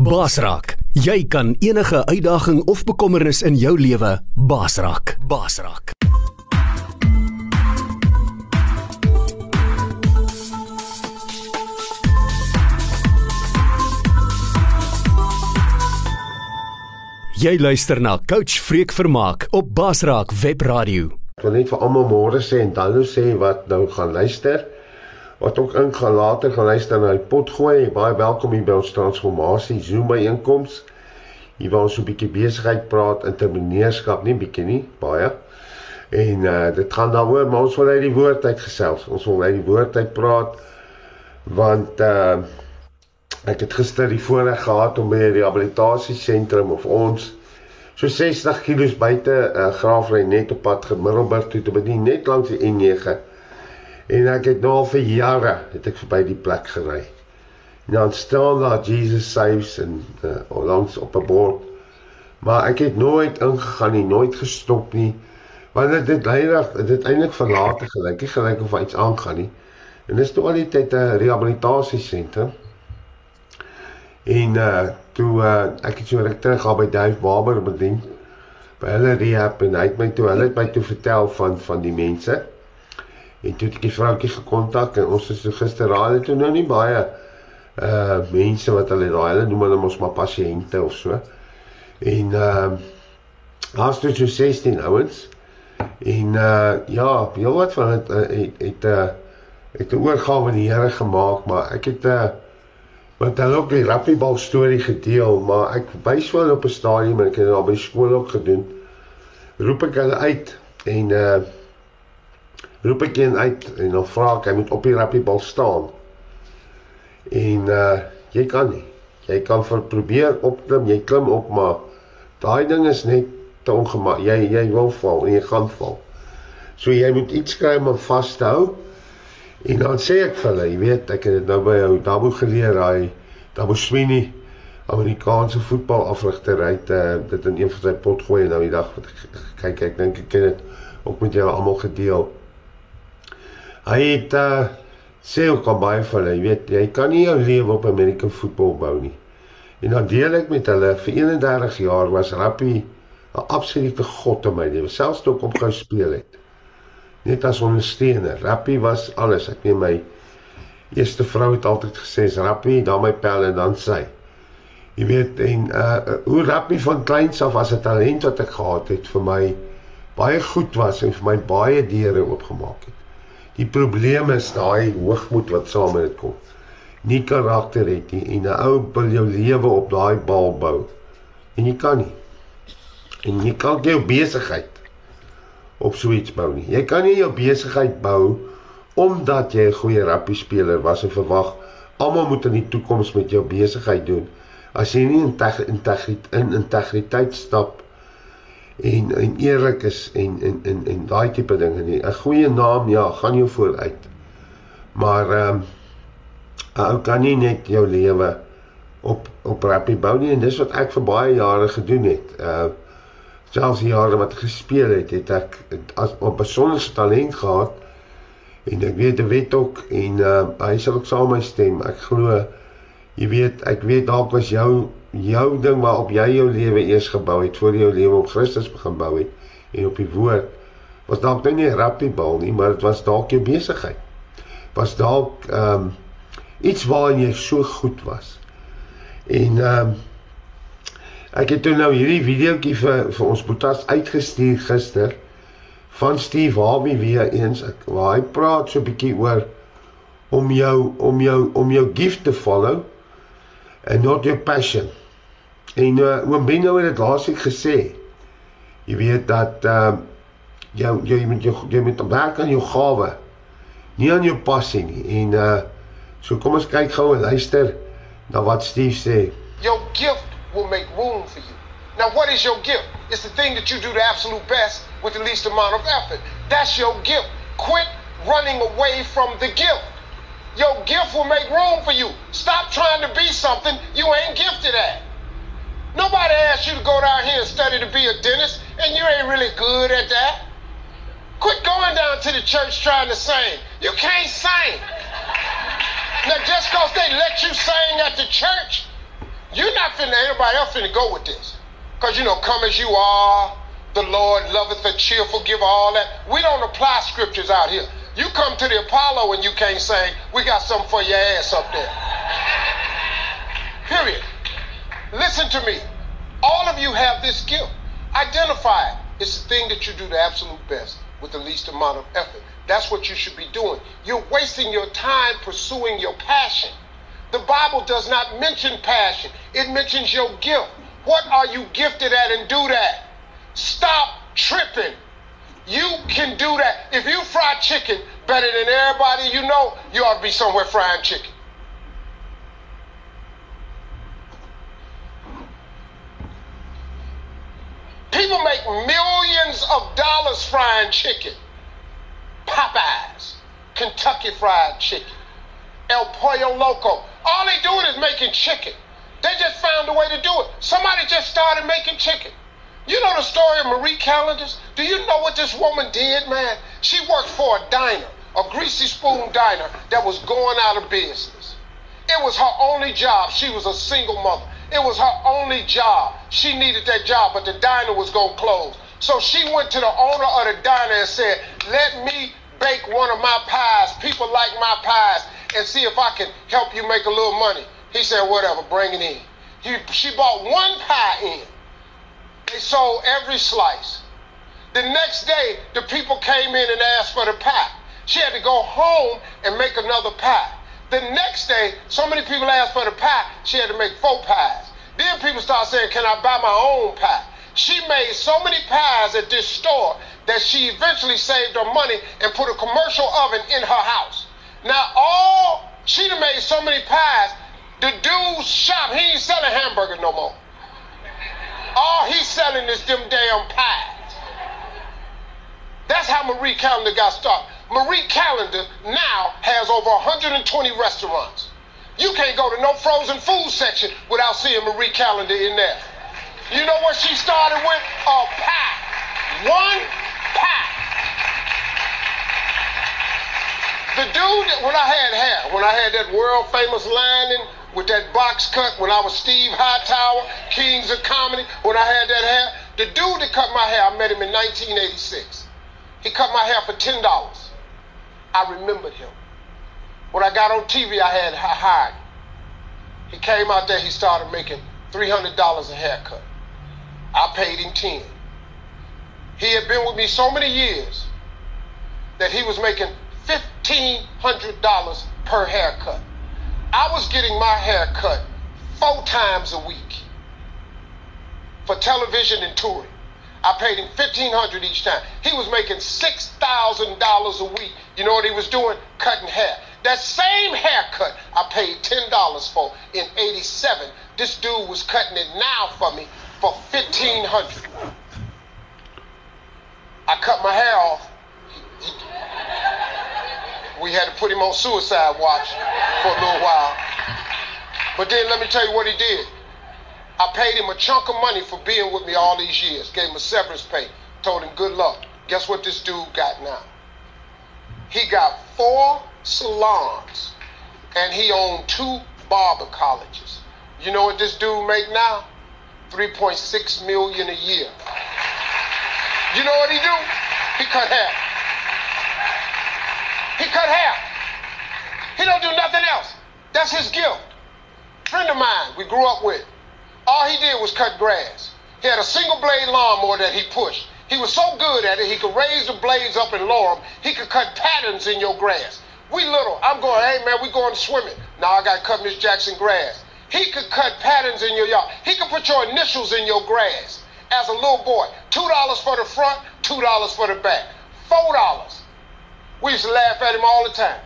Basraak, jy kan enige uitdaging of bekommernis in jou lewe basraak. Basraak. Jy luister na Coach Freek Vermaak op Basraak Webradio. Ek wil net vir almal môre sê en dan nou sê wat nou gaan luister. Wat ook ingaan later gaan luister na die pot gooi. Baie welkom hier by ons transformasie Zoom byeenkoms. Hier waar ons so 'n bietjie besigheid praat, entrepreneurskap, nie bietjie nie, baie. En uh dit gaan daaroor, maar ons wil uit die woord uit gesels. Ons wil uit die woord uit praat want uh ek het gister die voorreg gehad om by 'n rehabilitasiesentrum of ons so 60 km buite uh, Graafrein net op pad Gemiddelburg toe te bedien net langs die N9 en ek het nou al vir jare het ek verby die plek gery. En dan staan daar Jesus saves en uh, langs op 'n bord. Maar ek het nooit ingegaan nie nooit gestop nie. Want dit het leidig dit eintlik verlate gelyk nie gelyk of iets aangaan nie. En dis toe al die tyd 'n rehabilitasiesentrum En uh toe uh ek het so ruk terug gaan by Dave Barber bedien by hulle rehab en hy het my toe hulle het my toe vertel van van die mense. En toe het ek die vroukie gekontak en ons het so gister raai toe nou nie baie uh mense wat hulle daai hulle noem hulle mos maar pasiënte of so. En uh daar's toe so 16 ouens. En uh ja, heel wat van dit uh, het het uh het 'n oorgawe aan die Here gemaak, maar ek het uh want hulle ook die rappiebal storie gedeel, maar ek wys wel op 'n stadium en ek het dit al by skool ook gedoen. Roep ek hulle uit en uh roep ek een uit en dan vra ek hy moet op die rappiebal staan. En uh jy kan nie. Jy kan vir probeer opklim, jy klim op, maar daai ding is net te ongemak. Jy jy wil val en jy gaan val. So jy moet iets kry om vas te hou. En dan sê ek vir hulle, jy weet, ek het dit nou by ou Dabo geleer, hy Dabo Sweeney, Amerikaanse voetbalafrigter, hy het uh, dit in een van sy pot gooi nou die dag wat kyk, ek dink ek dit ook met julle almal gedeel. Hy het uh, sê ook al baie vir hulle, jy weet, jy kan nie jou lewe op American football bou nie. En dan deel ek met hulle vir 31 jaar was rugby 'n absolute god in my lewe, selfs toe ek op gou speel het net as ondersteuner. Rappie was alles. Ek weet my eerste vrou het altyd gesê, "Rappie, dan my pel en dan sy." Jy weet en uh hoe Rappie van kleins af as 'n talent wat ek gehad het vir my baie goed was en vir my baie deure oopgemaak het. Die probleem is daai hoogmoed wat saam met dit kom. Nie karakter het nie en 'n ou wil jou lewe op daai bal bou. En jy kan nie. En jy kan jou besigheid op so iets bou nie. Jy kan nie jou besigheid bou omdat jy 'n goeie rugby speler was en verwag almal moet in die toekoms met jou besigheid doen. As jy nie integriteit in integriteit stap en en eerlik is en en en en daai tipe dinge nie. 'n Goeie naam ja, gaan jou vooruit. Maar ehm um, 'n ou kan nie net jou lewe op op rugby bou nie en dis wat ek vir baie jare gedoen het. Uh selfs die jare wat ek gespeel het, het ek as op besonderse talent gehad en ek weet dit ook en uh, hy sal ook saam my stem. Ek glo jy weet ek weet dalk was jou jou ding waarop jy jou lewe eers gebou het voor jou lewe op Christus begin bou het en op die woord was dalk nie 'n rappiebal nie, maar dit was dalk jou besigheid. Was dalk ehm um, iets waarin jy so goed was. En ehm um, Ek het toe nou hierdie videoetjie vir vir ons boetas uitgestuur gister van Steve Harvey weer eens ek, waar hy praat so 'n bietjie oor om jou om jou om jou gift te follow and not your passion. En uh, oom Benno het dit laasweek gesê. Jy weet dat uh jou jy moet jou jy moet werk aan jou gawe. Nie aan jou passie nie. En uh so kom ons kyk gou en luister na wat Steve sê. Your gift will make room for you. Now, what is your gift? It's the thing that you do the absolute best with the least amount of effort. That's your gift. Quit running away from the gift. Your gift will make room for you. Stop trying to be something you ain't gifted at. Nobody asked you to go down here and study to be a dentist, and you ain't really good at that. Quit going down to the church trying to sing. You can't sing. Now, just because they let you sing at the church, you're not finna, anybody else finna go with this. Because, you know, come as you are, the Lord loveth a cheerful giver, all that. We don't apply scriptures out here. You come to the Apollo and you can't sing, we got something for your ass up there. Period. Listen to me. All of you have this gift. Identify it. It's the thing that you do the absolute best with the least amount of effort. That's what you should be doing. You're wasting your time pursuing your passion. The Bible does not mention passion, it mentions your gift. What are you gifted at and do that? Stop tripping. You can do that. If you fry chicken better than everybody you know, you ought to be somewhere frying chicken. People make millions of dollars frying chicken. Popeyes, Kentucky Fried Chicken, El Pollo Loco. All they doing is making chicken. They just found a way to do it. Somebody just started making chicken. You know the story of Marie Callender's? Do you know what this woman did, man? She worked for a diner, a greasy spoon diner that was going out of business. It was her only job. She was a single mother. It was her only job. She needed that job, but the diner was going to close. So she went to the owner of the diner and said, Let me bake one of my pies. People like my pies, and see if I can help you make a little money. He said, Whatever, bring it in. He, she bought one pie in. They sold every slice. The next day, the people came in and asked for the pie. She had to go home and make another pie. The next day, so many people asked for the pie, she had to make four pies. Then people start saying, Can I buy my own pie? She made so many pies at this store that she eventually saved her money and put a commercial oven in her house. Now, all she done made so many pies, the dude's shop, he ain't selling hamburgers no more. All he's selling is them damn pies. That's how Marie Callender got started. Marie Callender now has over 120 restaurants. You can't go to no frozen food section without seeing Marie Callender in there. You know what she started with? A pie. One pie. The dude, that when I had hair, when I had that world famous lining with that box cut when I was Steve Hightower, Kings of Comedy, when I had that hair. The dude that cut my hair, I met him in 1986. He cut my hair for $10. I remembered him. When I got on TV, I had him. He came out there, he started making $300 a haircut. I paid him 10. He had been with me so many years that he was making $1,500 per haircut. I was getting my hair cut four times a week for television and touring. I paid him fifteen hundred each time. He was making six thousand dollars a week. You know what he was doing? Cutting hair. That same haircut I paid ten dollars for in '87. This dude was cutting it now for me for fifteen hundred. I cut my hair off. We had to put him on suicide watch for a little while. But then let me tell you what he did. I paid him a chunk of money for being with me all these years. Gave him a severance pay. Told him good luck. Guess what this dude got now? He got four salons and he owned two barber colleges. You know what this dude make now? 3.6 million a year. You know what he do? He cut hair. He cut hair. He don't do nothing else. That's his gift. Friend of mine we grew up with. All he did was cut grass. He had a single blade lawnmower that he pushed. He was so good at it, he could raise the blades up and lower them. He could cut patterns in your grass. We little, I'm going, hey man, we going swimming. Now I got to cut Miss Jackson grass. He could cut patterns in your yard. He could put your initials in your grass as a little boy. Two dollars for the front, two dollars for the back. Four dollars. We used to laugh at him all the time.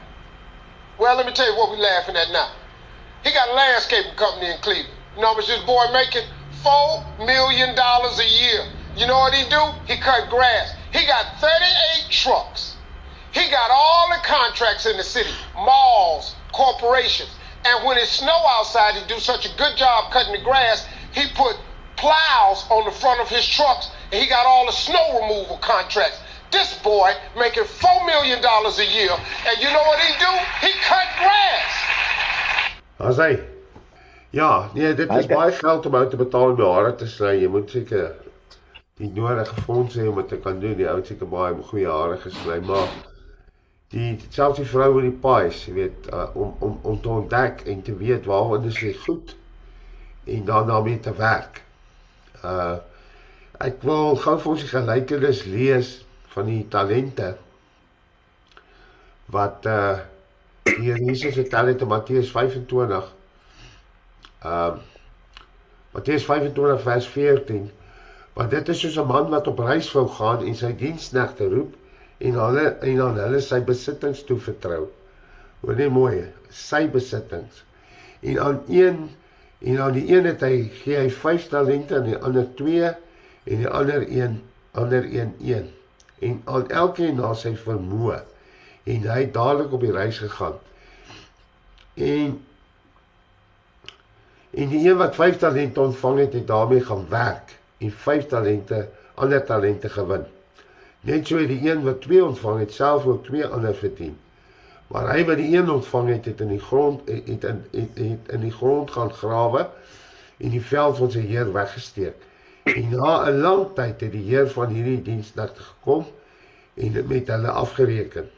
Well, let me tell you what we're laughing at now. He got a landscaping company in Cleveland. Know this boy making? Four million dollars a year. You know what he do? He cut grass. He got 38 trucks. He got all the contracts in the city, malls, corporations. And when it snow outside, he do such a good job cutting the grass, he put plows on the front of his trucks, and he got all the snow removal contracts. This boy making four million dollars a year, and you know what he do? He cut grass. Hy. Ja, nee, dit is baie geld om ou te betaal om hare te sny. Jy moet seker die nodige fondse hê om dit te kan doen. Die ou het seker baie goeie hare gesny, maar die selfs die vrou met die pies, jy weet, uh, om om om te ontdek en te weet waarvan is sy goed en dan daarmee te werk. Uh ek wil gou vir ons die gelykenis lees van die talente wat uh hier Jesus vertel het in Matteus 25. Uh Matteus 25 vers 14. Want dit is soos 'n man wat op reis wou gaan en sy diensknegte roep en hulle en aan hulle sy besittings toe vertrou. Hoor net mooi, sy besittings. En aan een en aan die een het hy gee hy 5 talente en die ander 2 en die ander een ander een 1 en aan elkeen na sy vermoë en hy het dadelik op die reis gegaan. En en die een wat 5 talente ontvang het, het daarmee gaan werk en 5 talente ander talente gewin. Net so die een wat 2 ontvang het, self ook 2 ander verdien. Maar hy wat die een ontvang het, het in die grond het in het, het, het in die grond gaan grawe en die veld van sy heer weggesteek. En na 'n lang tyd het die heer van hierdie diensnagte gekom en met hulle afgereken.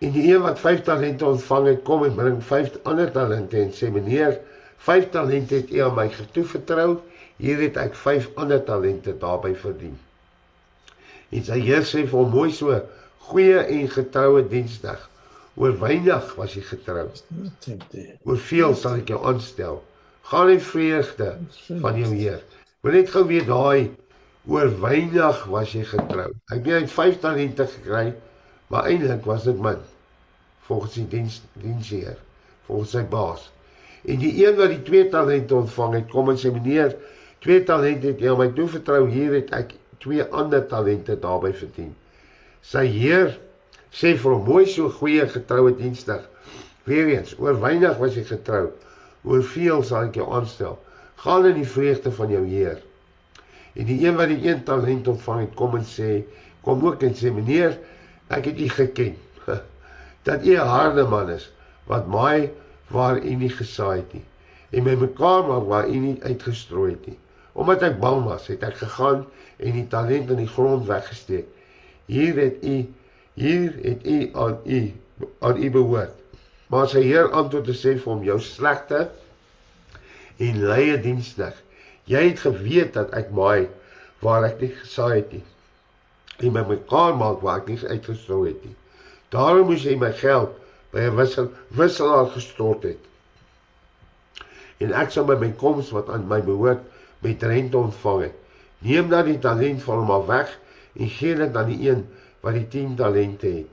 En die een wat 5 talente ontvang het, kom en bring 5 ander talente en sê meneer, 5 talente het u aan my getoevertrou Hier het ek 5 ander talente daarby verdien. En sy Heer sê vir hom mooi so: "Goeie en getroue diensdag. Oor weinig was jy getrou. Oor veel sal ek jou aanstel. Gaan in vreugde van jou Heer." Wil net gou weer daai oor weinig was jy getrou. Ek weet hy het 5 talente gekry, maar eintlik was dit min volgens die diens diensheer, volgens sy baas. En die een wat die 2 talente ontvang het, kom en sê meneer, Twee talente het jy my toevertrou, hier het ek twee ander talente daarbey verdien. Sy Heer sê vir hom: "Mooi so goeie getroue dienstig. Weer eens, oor weinig was jy getrou, oor veel sal ek jou aanstel. Gaan in die vreugde van jou Heer." En die een wat die een talent ontvang het, kom en sê: "Kom ook en sê: Meneer, ek het u geken. dat u 'n harde man is wat maai waar u nie gesaai het nie en my mekaar maak waar u nie uitgestrooi het nie." Omdat ek bang was, het ek gegaan en die talent in die grond weggesteek. Hier het u hier het u aan u aan u behoort. Maar sy Heer antwoord te sê vir hom jou slegte en leie diensnig. Jy het geweet dat ek maai waar ek nie gesaai het nie. En my mekaar maak waar ek nie uitgestrooi het nie. Daarom moes jy my geld by 'n wissel wisselaar gestort het. En ek sal by my koms wat aan my behoort met rente ontvang het. Neem dan die talent van hom af weg en gee dit aan die een wat die 10 talente het.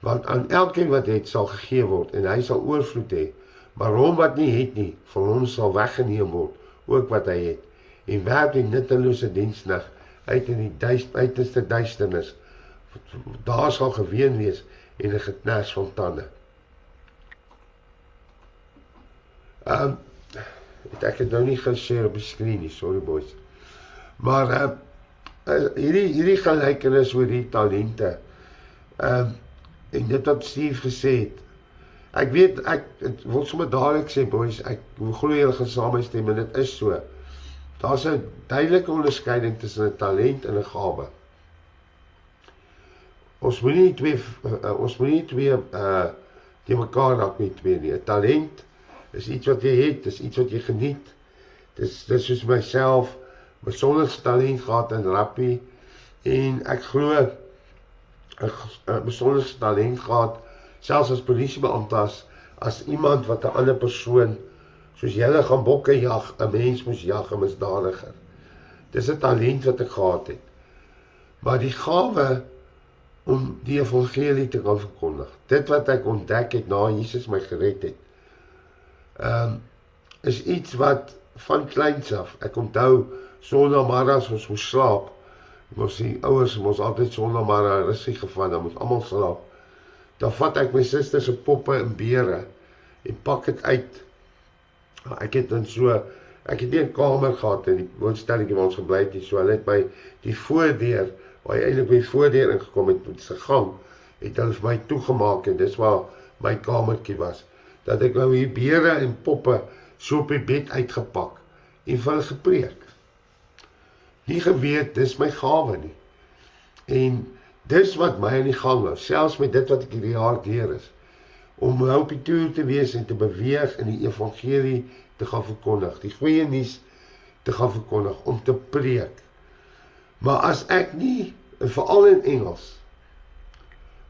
Want aan elkeen wat het sal gegee word en hy sal oorvloed hê, maar hom wat nie het nie, van hom sal weggeneem word ook wat hy het. En werk die nuttelose diensnig uit in die duisterste duisternis. Daar sal geween wees en 'n geknars van tande. Ehm um, ek het nou nie gesê op die skerm nie, sorry boys. Maar uh, hierdie hierdie gelykenis oor die talente. Ehm uh, en dit wat Steve gesê het. Ek weet ek wil sommer dadelik sê boys, ek glo julle gaan saamstem en dit is so. Daar's 'n duidelike onderskeiding tussen 'n talent en 'n gawe. Ons moenie twee uh, ons moenie twee uh die mekaar raak nie twee nie. 'n Talent is iets wat jy het, dis iets wat jy geniet. Dis dis soos myself, my sonderste talent gehad in rappie en ek glo 'n besonderste talent gehad selfs as polisiebeampte as iemand wat 'n ander persoon soos julle gaan bokke jag, 'n mens moes jag 'n misdadiger. Dis 'n talent wat ek gehad het. Maar die gawe om die evangelie te kan verkondig. Dit wat ek ontdek het na Jesus my gered het ehm um, is iets wat van kleins af. Ek onthou sondagmiddags ons moes slaap. Ons sien ouers ons altyd sondagmiddag rusie gevat, dan moet almal slaap. Dan vat ek my suster se poppe en beere en pak dit uit. Ek het dan so ek het nie 'n kamer gehad in die woonstelletjie waar ons gebly het nie. So hulle het by die voordeur waar jy eintlik by voordeur ingekom het met se gang, het hulle vir my toegemaak en dis waar my kamertjie was dat ek nou hier beere en poppe so op die bed uitgepak en vir hulle gepreek. Nie geweet dis my gawe nie. En dis wat my in die gang hou, selfs met dit wat ek hierdie jaar leer is om op die toer te wees en te beweeg in die evangelie te gaan verkondig, die goeie nuus te gaan verkondig, om te preek. Maar as ek nie veral in Engels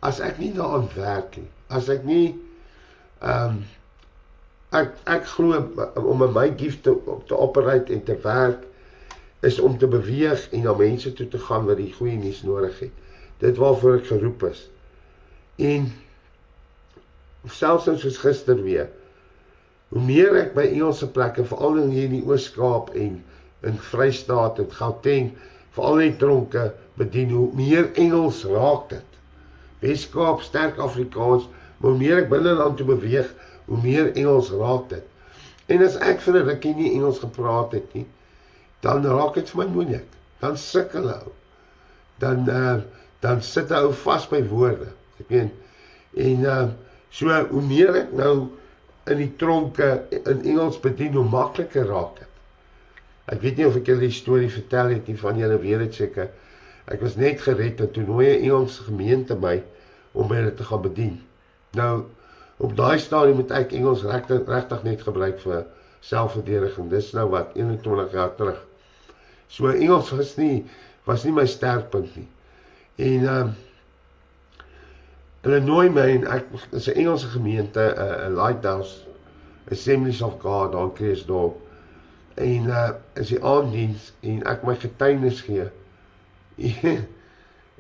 as ek nie daaraan werk nie, as ek nie ehm um, ek ek glo om my gift te te operate en te werk is om te beweeg en na mense toe te gaan wat die goeie nuus nodig het. Dit waarvoor ek geroep is. En selfs soos gister weer. Hoe meer ek by Engelse plekke, veral in hier in die Oos-Kaap en in Vrystaat en Gauteng, veral in tronke bedien, hoe meer Engels raak dit. Weskaap sterk Afrikaans, maar hoe meer ek binneland toe beweeg, hoe meer Engels raak dit. En as ek vir 'n rukkie nie Engels gepraat het nie, dan raak dit vir my moeilik. Dan sukkel ek. Dan uh dan sit ek ou vas by woorde. Ek meen en uh so hoe meer ek nou in die tronke in Engels bedien, hoe makliker raak dit. Ek weet nie of ek julle die storie vertel het nie van julle weet dit seker. Ek was net gered en toe nooi 'n Engelse gemeente my om hulle te gaan bedien. Nou op daai stadium moet ek Engels regtig regtig net gebruik vir selfverdediging. Dis nou wat 21 jaar terug. So Engels was nie was nie my sterkpunt nie. En ehm uh, hulle nooi my en ek is 'n Engelse gemeente, 'n uh, Lighthouse Assemblies of God daar in Kersdorp. En uh is die aanddiens en ek my getuienis gee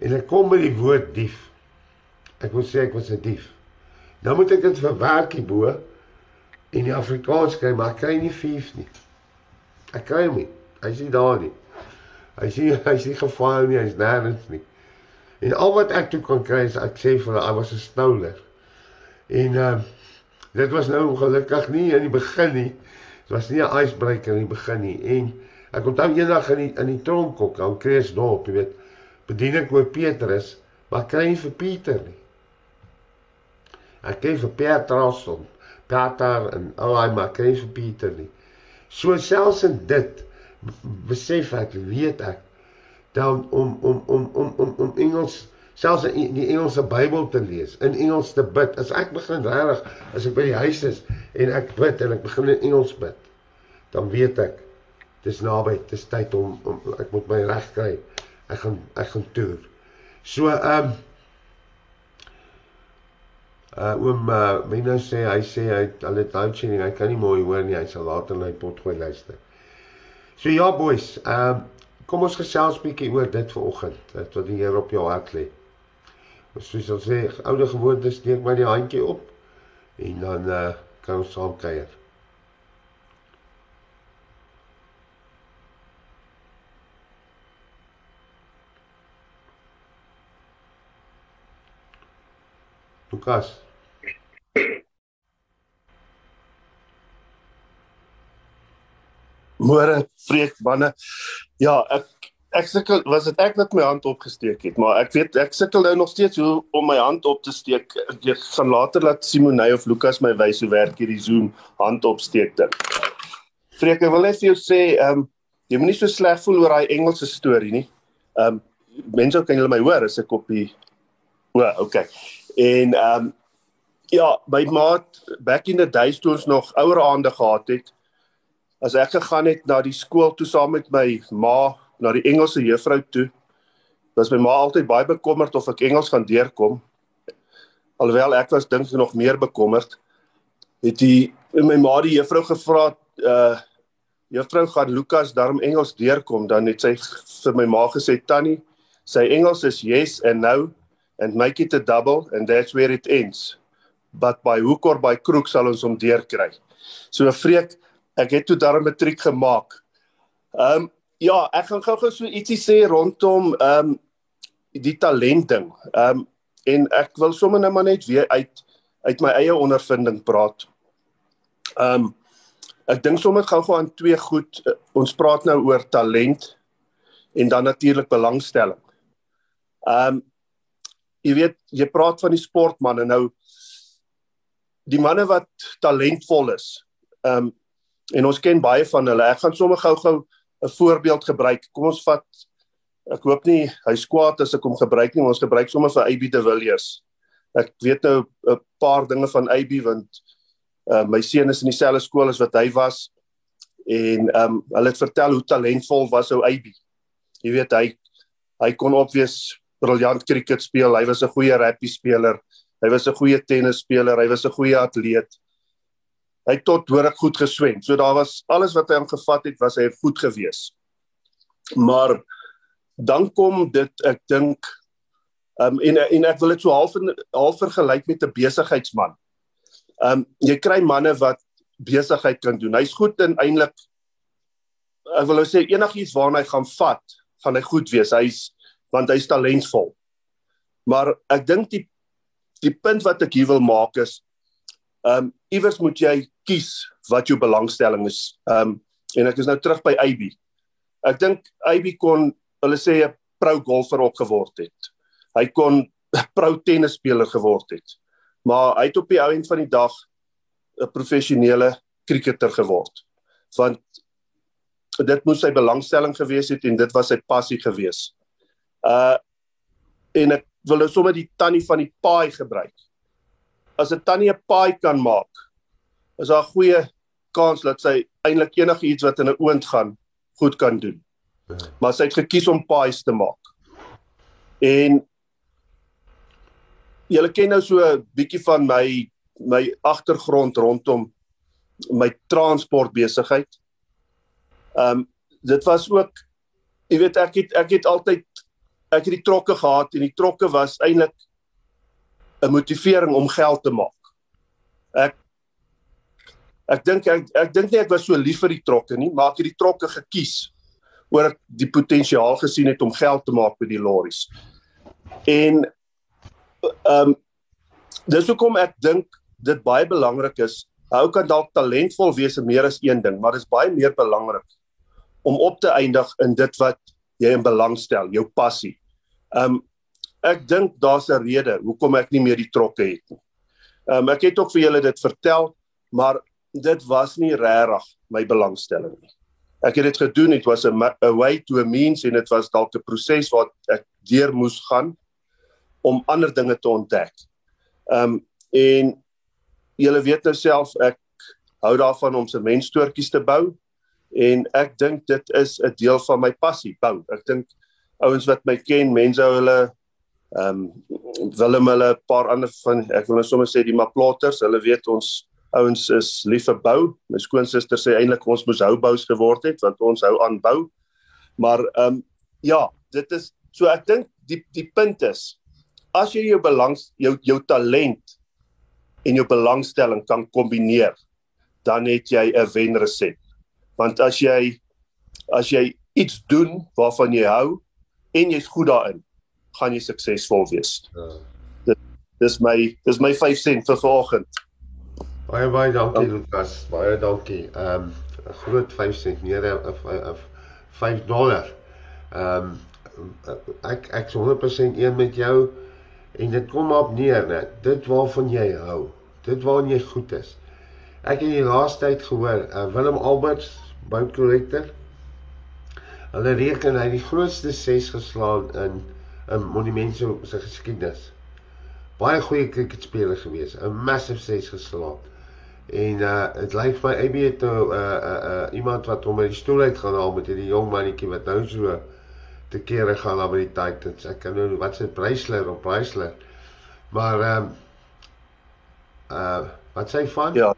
en ek kom by die woord dief. Ek wil sê ek was 'n dief. Nou moet ek dit verwerk hierbo in die Afrikaans kry, maar kry nie thief nie. Ek kry hom nie. Hy's nie daar nie. Hy's hy's nie gefaal nie, hy's nêrens nie. En al wat ek toe kon kry is ek sê vir hulle I was a stoler. En ehm uh, dit was nou ongelukkig nie in die begin nie. Dit was nie 'n icebreaker in die begin nie. En Ek onthou eendag in die in die tronk ook, aan Kreersdorp, jy weet, bedien ek oor Petrus, maar kry nie vir Pieter nie. Ek kry vir Petrus en Pieter en alai maar kry vir Pieter nie. So selfs in dit besef ek, weet ek dan om om om om om om Engels selfs in die Engelse Bybel te lees, in Engels te bid. As ek begin regtig as ek by die huis is en ek bid en ek begin in Engels bid, dan weet ek dis naby, dis tyd om, om ek moet my reg kry. Ek gaan ek gaan toer. So ehm um, uh oom uh, Mino sê hy sê hy hulle touching hy kan nie mooi hoor nie, hy sal later na die pot gooi luister. So ja boys, ehm um, kom ons gesels bietjie oor dit vanoggend, dit wat die Here op jou hart lê. Ons sê sê oude gewoontes steek my die handjie op en dan uh kan ons saam kuier. Lukas. Môre vreek manne. Ja, ek ek sukkel was dit ek wat my hand opgesteek het, maar ek weet ek sukkel nou nog steeds hoe om my hand op te steek. Ek gaan later laat Simonay of Lukas my wys hoe werk hierdie Zoom hand opsteek ding. Vreek, ek wil net vir jou sê, ehm um, jy moenie so sleg voel oor daai Engelse storie nie. Ehm um, mense kan hulle my hoor as ek op die O, okay. En ehm um, ja, by maat back in the days toe ons nog ouer aande gehad het, as ek gegaan het na die skool toe saam met my ma na die Engelse juffrou toe, was my ma altyd baie bekommerd of ek Engels gaan deurkom. Alhoewel ek was dink nog meer bekommerd, het die my ma die juffrou gevra, uh juffrou gaan Lukas daarom Engels deurkom, dan het sy vir my ma gesê tannie, sy Engels is yes and no and make it a double and that's where it ends. But by hook or by crook sal ons hom deurkry. So vreek, ek het toe daarom 'n triek gemaak. Ehm um, ja, ek gaan gou-gou so ietsie sê rondom ehm um, die talent ding. Ehm um, en ek wil sommer net maar net weer uit uit my eie ondervinding praat. Ehm um, ek dink sommer gou-gou aan twee goed. Ons praat nou oor talent en dan natuurlik belangstelling. Ehm um, jy weet jy praat van die sportman en nou die manne wat talentvol is. Ehm um, en ons ken baie van hulle. Ek gaan sommer gou-gou 'n voorbeeld gebruik. Kom ons vat ek hoop nie hy skwaad as ek hom gebruik nie, ons gebruik sommer vir AB de Villiers. Ek weet nou 'n paar dinge van AB want uh, my seun is in dieselfde skool as wat hy was en ehm um, hulle het vertel hoe talentvol was ou AB. Jy weet hy hy kon opwees briljant cricket speel. Hy was 'n goeie rugby speler. Hy was 'n goeie tennisspeler, hy was 'n goeie atleet. Hy het tot hoor ek goed geswem. So daar was alles wat hy hom gevat het, was hy goed gewees. Maar dan kom dit ek dink um, en en ek wil dit so half half vergelyk met 'n besigheidsman. Ehm um, jy kry manne wat besigheid kan doen. Hy's goed in eintlik ek wil nou sê enigiets waarna hy gaan vat, gaan hy goed wees. Hy's want hy's talentvol. Maar ek dink die die punt wat ek hier wil maak is ehm um, iewers moet jy kies wat jou belangstelling is. Ehm um, en ek is nou terug by AB. Ek dink AB kon hulle sê 'n pro golfer op geword het. Hy kon 'n pro tennisspeler geword het. Maar hy het op die ou end van die dag 'n professionele kriketer geword. Want dit moes sy belangstelling gewees het en dit was sy passie gewees. Uh en ek wil nou sommer die tannie van die paai gebruik. As 'n tannie 'n paai kan maak, is daar 'n goeie kans dat sy eintlik enigiets wat in 'n oond gaan goed kan doen. Maar sy het gekies om paais te maak. En julle ken nou so 'n bietjie van my my agtergrond rondom my transport besigheid. Ehm um, dit was ook jy weet ek het ek het altyd ek het die trokke gehad en die trokke was eintlik 'n motivering om geld te maak. Ek ek dink ek ek dink nie ek was so lief vir die trokke nie, maar ek het die trokke gekies oor ek die potensiaal gesien het om geld te maak met die lorries. En ehm um, dis hoekom ek dink dit baie belangrik is. Hou kan dalk talentvol wees en meer as een ding, maar dit is baie meer belangrik om op te eindig in dit wat jy in belang stel, jou passie. Um ek dink daar's 'n rede hoekom ek nie meer die trokke het nie. Um ek het ook vir julle dit vertel, maar dit was nie regtig my belangstelling nie. Ek het dit gedoen, dit was 'n way to a means en dit was dalk 'n proses wat ek deur moes gaan om ander dinge te ontdek. Um en julle weet nou self ek hou daarvan om se mensstoortjies te bou en ek dink dit is 'n deel van my passie bou. Ek dink ouens wat my ken, mense hulle ehm um, Willem hulle 'n paar ander van ek wil net sommer sê die Maploters, hulle weet ons ouens is lief vir bou. My skoonsister sê eintlik ons moes hou bous geword het want ons hou aan bou. Maar ehm um, ja, dit is so ek dink die die punt is as jy jou belang jou jou talent en jou belangstelling kan kombineer, dan het jy 'n wenresep want as jy as jy iets doen waarvan jy hou en jy's goed daarin gaan jy suksesvol wees. Ja. Dit dis my dis my 5 sent vir vanoggend. Baie baie dankie ja. Lukas. Baie dankie. Ehm um, groot 5 sent meer of 5 dollar. Ehm um, ek ek is 100% een met jou en dit kom op neer net dit waarvan jy hou. Dit waarin jy goed is. Ek het die laaste tyd gehoor, uh, Willem Alberts bout collector. Hulle reken hy die grootste 6 geslaan in 'n monument se geskiedenis. Baie goeie cricketspeler gewees, 'n massive 6 geslaan. En uh dit lyk vir my AB het nou uh uh, uh iemand wat hom uit die stoel uit gaan haal met hierdie jong mannetjie wat nou so te kere gaan na by die Titans. Ek kan nou wat se Breisler op Breisler. Maar ehm um, uh wat sê van? Ja.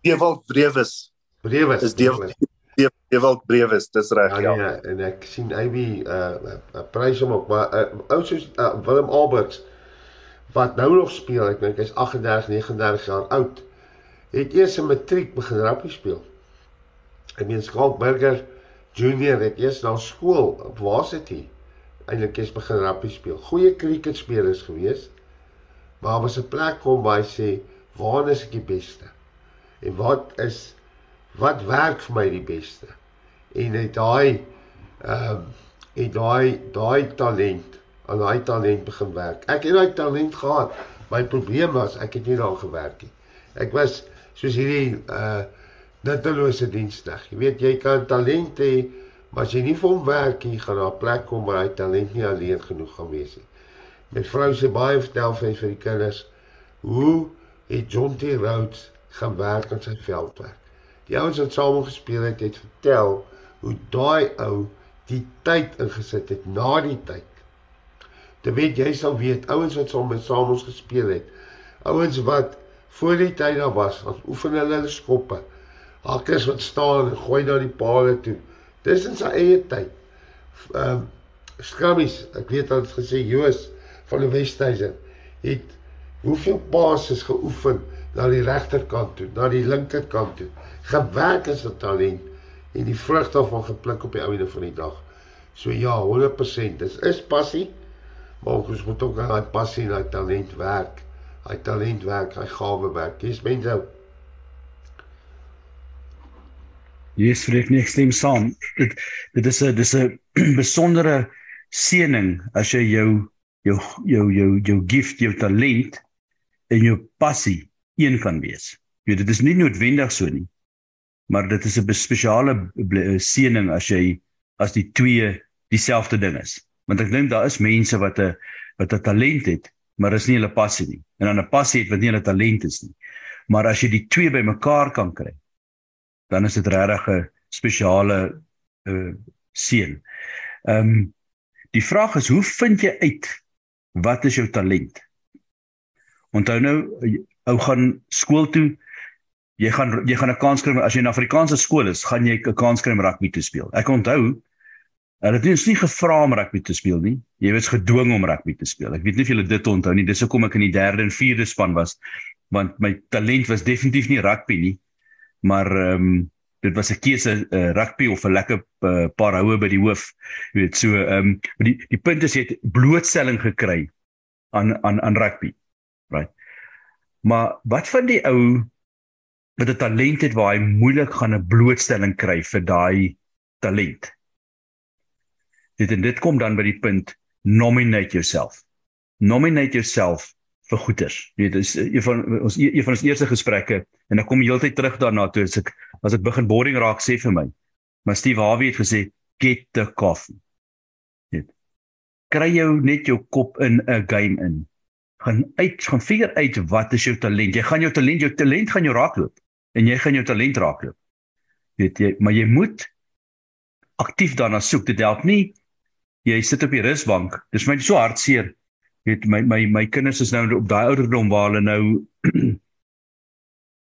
Ewald Brewes. Brewes. Dis Ewald Brewes, dis reg ja, ja. Nee, en ek sien AB uh 'n prys hom ook, maar uh, ou soos uh, Willem Alberts wat nou nog speel, ek dink hy's 38, 39 jaar oud. Het eers 'n matriek begin rugby speel. Ek meen Skalkberger Junior het eers na skool op Varsity eintlik eens begin rugby speel. Goeie cricketspelers gewees. Maar was 'n plek kom waar hy sê, "Waar is ek die beste?" En wat is wat werk vir my die beste en het daai ehm um, het daai daai talent aan daai talent begin werk ek het daai talent gehad my probleem was ek het nie daar gewerk nie Ek was soos hierdie uh nuttelose diensdag. Jy weet jy kan talent hê, maar as jy nie vir hom werk nie, gaan daar 'n plek kom waar hy talent nie alleen genoeg gaan wees nie. My vrou sê baie vertel vir vir die kinders hoe het John T. Rhodes gaan werk aan sy veldwerk. Die ouens wat saam gespeel het, het vertel hoe daai ou die tyd ingesit het na die tyd. Dit weet jy sal weet ouens wat saam met saam ons gespeel het. Ouens wat voor die tyd daar was, ons oefen hulle hulle skoppe. Hakkers wat staan en gooi na die pale toe. Dis in sy eie tyd. Ehm um, skrammies, ek weet dat het gesê Joos van die Westhuizen het hoeveel passes geoefen na die regterkant toe, na die linkerkant toe. Gewerk is 'n talent en die vrug daarvan gepluk op die ouene van die dag. So ja, 100%. Dis is passie. Maar ons moet ook aan daai passie en daai talent werk. Daai talent werk, daai gawe werk. Dis mense. Yes, vir ek nie stem saam. Dit dit is 'n dis 'n besondere seëning as jy jou jou jou jou jou gift, jou talent en jou passie een kan wees. Jy dit is nie noodwendig so nie. Maar dit is 'n spesiale seëning as jy as die twee dieselfde ding is. Want ek dink daar is mense wat 'n wat 'n talent het, maar is nie hulle passie nie. En dan 'n passie het wat nie hulle talent is nie. Maar as jy die twee bymekaar kan kry, dan is dit regtig 'n spesiale uh seën. Ehm um, die vraag is hoe vind jy uit wat is jou talent? Onthou nou ou gaan skool toe jy gaan jy gaan 'n kans kry as jy in Afrikaanse skool is, gaan jy 'n kans kry om rugby te speel. Ek onthou hulle het ons nie gevra om rugby te speel nie. Jy was gedwing om rugby te speel. Ek weet nie of julle dit onthou nie. Dis hoekom ek in die 3de en 4de span was want my talent was definitief nie rugby nie. Maar ehm um, dit was 'n keuse uh, rugby of 'n lekker uh, paar houe by die hoof. Jy weet so ehm um, die die punt is jy het blootstelling gekry aan aan aan rugby. Right. Maar wat van die ou wat 'n talent het waar hy moeilik gaan 'n blootstelling kry vir daai talent? Dit en dit kom dan by die punt nominate yourself. Nominate yourself vir goeders. Jy weet, dis een van ons een van ons eerste gesprekke en dan kom heeltyd terug daarna toe as ek as ek begin boring raak sê vir my. Maar Steve Harvey het gesê get the coffee. Jy weet. Kry jou net jou kop in 'n game in gaan uit gaan figure uit wat is jou talent. Jy gaan jou talent, jou talent gaan jou raakloop en jy gaan jou talent raakloop. Weet jy, maar jy moet aktief daarna soek. Dit help nie jy sit op die rusbank. Dis my so hartseer. Weet my my my kinders is nou op daai ouderdom waar hulle nou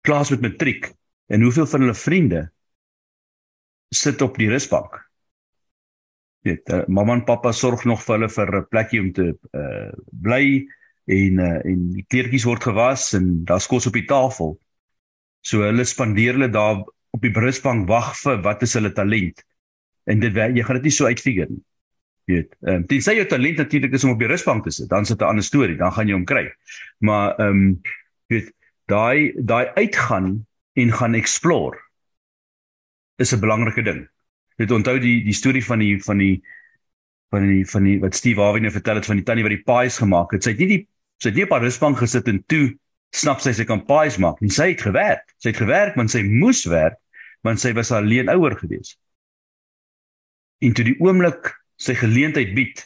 klas met matriek en hoeveel van hulle vriende sit op die rusbank. Weet, uh, mamma en pappa sorg nog vir hulle vir 'n plekjie om te uh, bly en uh, en die kleertjies word gewas en daar's kos op die tafel. So hulle spandeer hulle daar op die brusbank wag vir wat is hulle talent. En dit jy gaan dit nie so uitfigure nie. Jy weet, ehm um, tensy jou talent natuurlik is om op die rusbank te sit, dan sit 'n ander storie, dan gaan jy hom kry. Maar ehm um, jy weet, daai daai uitgaan en gaan explore is 'n belangrike ding. Jy weet onthou die die storie van die van die van die van die wat Steve Harvey nou vertel het van die tannie wat die pies gemaak het. Sy het nie die sy het nie op haar rusbank gesit en toe snap sy sy kan pies maak nie. Sy het gewerk. Sy het gewerk want sy moes werk want sy was alleen ouer gewees. En toe die oomblik sy geleentheid bied,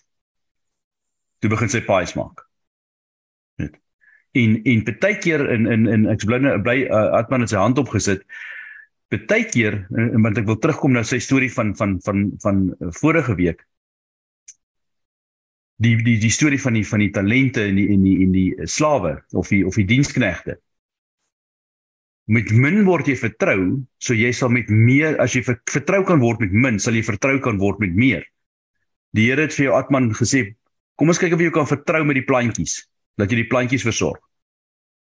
toe begin sy pies maak. Net. En en baie keer in in in ek bly bly uh, Atman het sy hand opgesit. Baie keer want ek wil terugkom na sy storie van van van van, van uh, vorige week die die die storie van die van die talente en die en die en die slawe of die of die diensknegte. Met min word jy vertrou, so jy sal met meer as jy vertrou kan word met min, sal jy vertrou kan word met meer. Die Here het vir jou Atman gesê, kom ons kyk of jy kan vertrou met die plantjies, dat jy die plantjies versorg.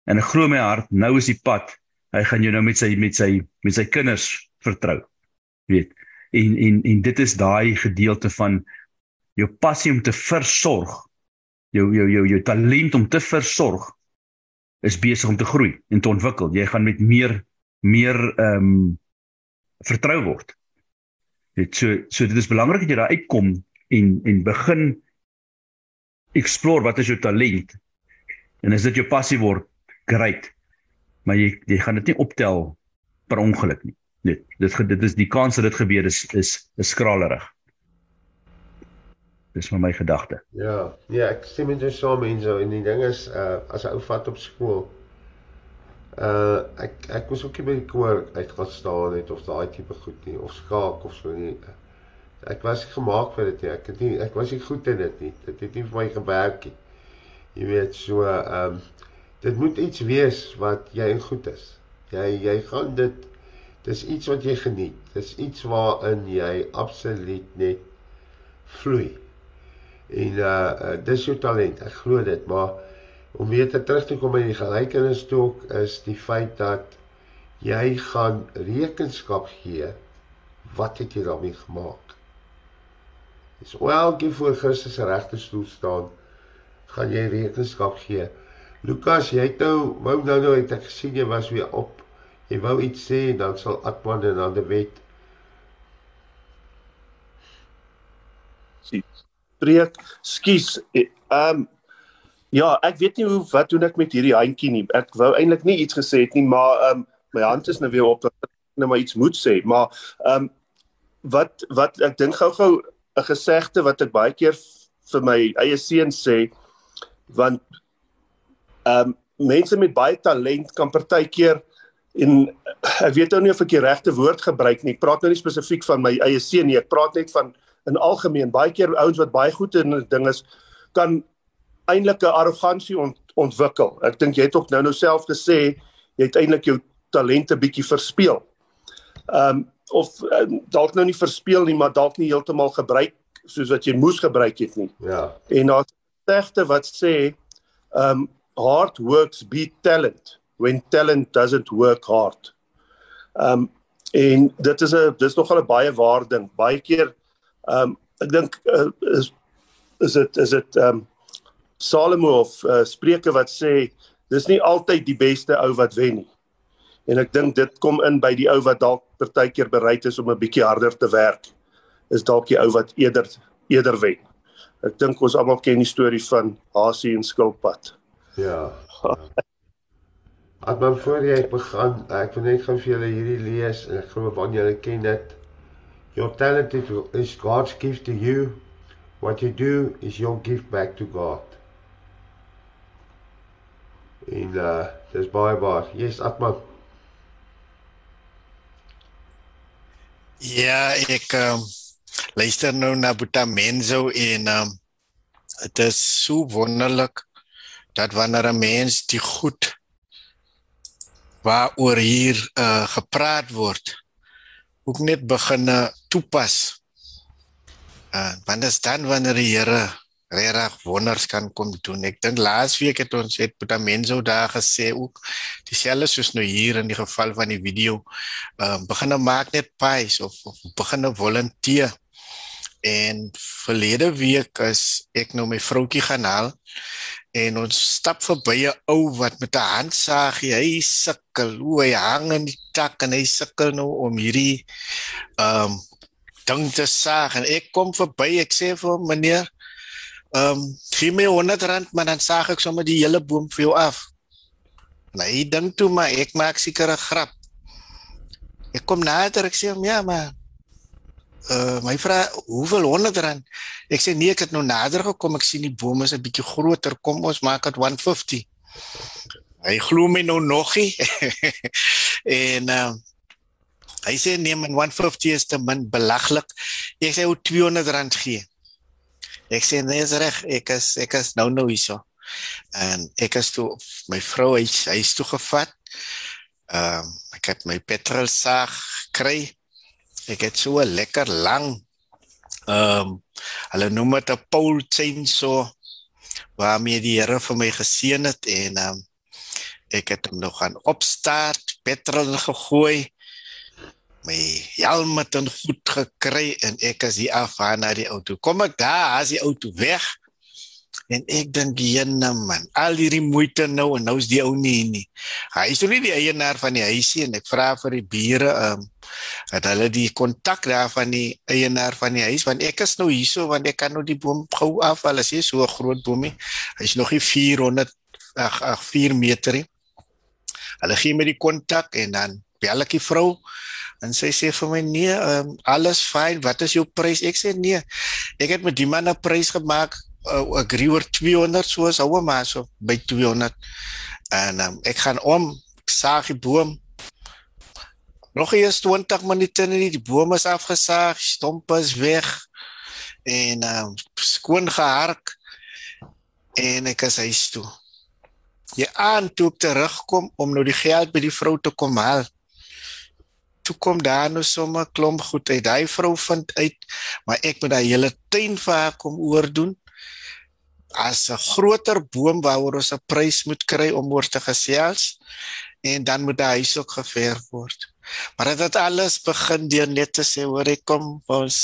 En ek glo my hart, nou is die pad. Hy gaan jou nou met sy met sy met sy kinders vertrou. Weet. En en en dit is daai gedeelte van jou passie om te versorg, jou jou jou jou talent om te versorg is besig om te groei en te ontwikkel. Jy gaan met meer meer ehm um, vertrou word. Dit so so dit is belangrik dat jy daar uitkom en en begin explore wat is jou talent. En as dit jou passie word, great. maar jy jy gaan dit nie optel per ongeluk nie. Net dit dit is die kans dat dit gebeur is is is skralerig. Dis vir my gedagte. Ja, ja, ek sê met jou saam mense en die ding is uh as 'n ou vat op skool uh ek ek was ook nie by die koor uitgaan staan het of daai tipe goed nie of skaak of so nie. Ek was nie gemaak vir dit nie. Ek het nie ek was nie goed in dit nie. Dit het nie vir my gewerk nie. Jy weet so ehm um, dit moet iets wees wat jy in goed is. Jy jy gaan dit dis iets wat jy geniet. Dis iets waarin jy absoluut net vloei. En uh, dis jou talent. Ek glo dit, maar om weer te terug te kom by die gelykenis toe is die feit dat jy gaan rekenskap gee wat het jy daarmee gemaak. Dis wel gee voor Christus se regte stoel staan gaan jy rekenskap gee. Lukas, jy het nou wou nou nou het ek gesien jy was weer op. Jy wou iets sê dan sal Atman en dan die wet. Sien. Preek, skus. Ehm um, ja, ek weet nie hoe wat doen ek met hierdie handjie nie. Ek wou eintlik nie iets gesê het nie, maar ehm um, my hand is nou weer op dat ek nou maar iets moet sê, maar ehm um, wat wat ek dink gou-gou 'n gesegde wat ek baie keer vir my eie seun sê want ehm um, mense met baie talent kan partykeer en ek weet nou nie of ek die regte woord gebruik nie. Ek praat nou nie spesifiek van my eie seun nie. Ek praat net van in algemeen baie keer ouens wat baie goed in 'n ding is kan eintlik 'n arrogansie ont, ontwikkel. Ek dink jy het ook nou nou self gesê jy het eintlik jou talente bietjie verspeel. Ehm um, of uh, dalk nou nie verspeel nie, maar dalk nie heeltemal gebruik soos wat jy moes gebruik het nie. Ja. En daar's gesegde wat sê um hard works beat talent when talent doesn't work hard. Um en dit is 'n dis nogal 'n baie waar ding. Baie keer um ek dink uh, is is dit is dit um Salomo of uh, Spreuke wat sê dis nie altyd die beste ou wat wen nie. En ek dink dit kom in by die ou wat dalk partykeer bereid is om 'n bietjie harder te werk. Is dalk die ou wat eerder eerder wen. Ek dink ons almal ken die storie van Hasie en Skilpad. Ja. As maar voor jy begin, ek wil net gou vir julle hierdie lees en ek glo van julle ken dit. Your talent is God's gift to you. What you do is your gift back to God. En uh dis baie baie. Yes, Atman. Ja, ek um, luister nou na Boeta Menzo en um dit is so wonderlik dat wanneer 'n mens die goed waaroor hier uh gepraat word ook net begin toepas. Uh want dit is dan wanneer die Here regtig wonders kan kom doen. Ek dink laasweek het ons het Boeta Menzo daar gesê ook dieselfde soos nou hier in die geval van die video. Ehm uh, begin maak net pies of, of begin volunteer En verlede week is ek nou my vroutjie gaan haal en ons stap verby 'n ou wat met 'n handsaag hy sukkel hoe hy hang in die tak en hy sukkel nou om hierdie ehm um, ding te saag en ek kom verby ek sê vir hom meneer ehm um, gee my 100 rand maar dan saag ek sommer die hele boom vir jou af. Nee, dink toe maar ek maak seker 'n grap. Ek kom nader ek sê hom ja maar uh my vra hoeveel 100 rand? Ek sê nee ek het nou nader gekom ek sien die bome is 'n bietjie groter kom ons maak dit 150 hy glo my nou nogie en uh hy sê nee man 150 is te min belaglik ek sê hoe 200 rand gee ek sê nee is reg ek is ek is nou nou hierso en ek is toe my vrou hy hy is toe gevat ehm um, ek het my petrol saag kry Ek het so lekker lang ehm um, hulle noem dit 'n pole chainsaw waarmee die Here vir my geseën het. En ehm um, ek het hom nog gaan opstart, petrol gegooi. My helm het dan goed gekry en ek is hier af na die auto. Kom ek daar, as die auto weg. En ek dink jenne man, al hierdie moeite nou en nou is die ou nie nie. Hy is nie die eienaar van die huisie en ek vra vir die bure ehm um, dat hulle die kontak daar van die eienaar van die huis want ek is nou hierso want ek kan nou die boom gou af is hy so 'n groot boomie. Hy's nog nie 400 ag ag 4 meter nie. Hulle gee my die kontak en dan bel ek die vrou en sy sê vir my nee, um, alles fyn. Wat is jou prys? Ek sê nee. Ek het met die man 'n prys gemaak, uh, agree oor 200 soos ouer maar so by 200. En um, ek gaan om saag die boom. Nog eers 20 minute en die boom is afgesaag, stompe is weg en um, skoon gehark en ek is huis toe. Ja, aan toe ek terugkom om nou die geld by die vrou te kom haal. Toe kom daar nou sommer klomp goed uit. Daai vrou vind uit, maar ek moet daai hele tuin vir haar kom oordoen. As 'n groter boom waaroor ons 'n prys moet kry om oor te gesels en dan moet die huis ook geverf word. Maar dit alles begin deur net te sê hoor ek kom ons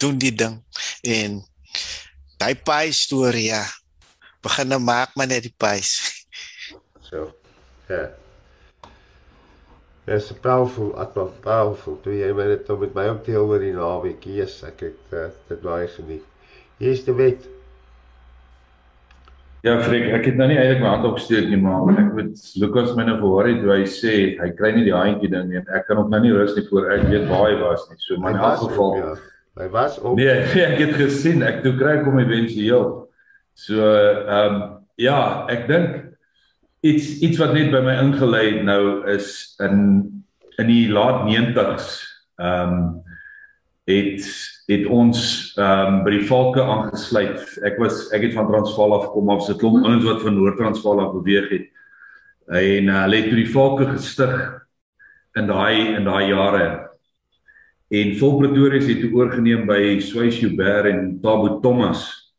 doen die ding en daai paai storie ja begin nou maak maar net die paais. So. Ja. Dis powerful, atma powerful. Toe jy my net met my op deel oor die naweek, yes, ek het uh, dit baie geniet. Hier is die wet. Ja, Frik, ek het nou nie eintlik my hand opgesteek nie, maar ek weet Lukas my nou gehoor het hoe hy sê hy kry nie die handjie ding nie. Ek kan ook nou nie rus nie voor ek weet waar hy was nie. So my geval. Ja. Hy was op. Nee, nee, ek het gesien. Ek toe kry kom eventueel. So ehm um, ja, ek dink iets iets wat net by my ingelei het nou is in in die laat 90s ehm um, het het ons ehm um, by die Valke aangesluit. Ek was ek het van Transvaal af gekom af, so 'n klomp ouens wat van Noord-Transvaal af beweeg het. En uh, hulle het toe die Valke gestig in daai in daai jare. En Vol Pretoria het toe oorgeneem by Swys Joubert en Tabo Thomas.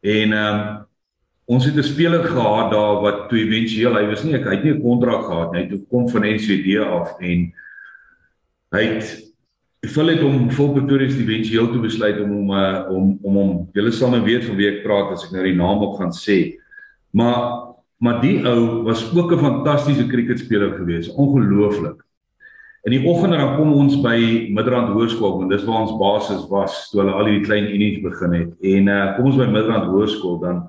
En ehm um, ons het 'n speler gehad daar wat toe éventueel hy was nie ek hy het nie 'n kontrak gehad nie. Hy het kom van NCD af en hy het Phil het hom vol Pretoria se éventueel toe besluit om hom uh, om om hom julle sal nou weet van wie ek praat as ek nou die naam op gaan sê. Maar maar die ou was ook 'n fantastiese kriketspeler gewees, ongelooflik. In die oggend dan kom ons by Midrand Hoërskool en dis waar ons basis was toe hulle al hierdie klein unies begin het. En uh kom ons by Midrand Hoërskool dan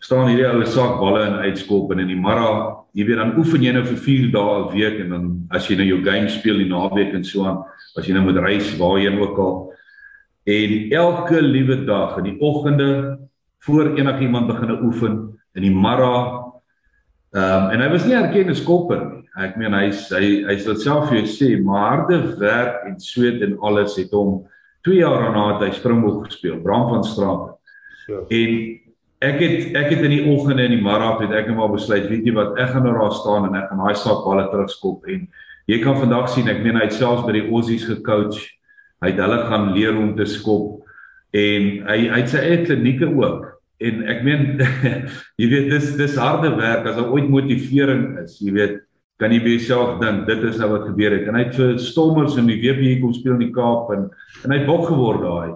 staan hierdie ou sak balle in uitskop en in die middag, jy weet dan oefen jy nou vir 4 dae 'n week en dan as jy nou jou game speel die naweek en so aan as jy nou moet reis waarheen ook al. En elke liewe dag in die oggende voor enigiemand begin oefen in die mara ehm um, en hy was nie erken as kopper nie. Ek meen hy hy hy sal self vir jou sê maar harde werk en sweet en alles het hom 2 jaar daarna het hy Springbok gespeel Bram van Straat. So. en ek het ek het in die oggende in die mara het ek net maar besluit weet jy wat ek gaan nou daar staan en ek gaan daai sak balle terugskop en Jy kan vandag sien, ek meen hy het selfs by die Aussies gecoach. Hy het hulle gaan leer om te skop en hy hy het sy eie klinieke ook. En ek meen jy weet dis dis harde werk as daar ooit motivering is, jy weet, kan jy by jouself dink dit is nou wat gebeur het. En hy het vir Stommers in die WP kom speel in die Kaap en en hy het bok geword daai.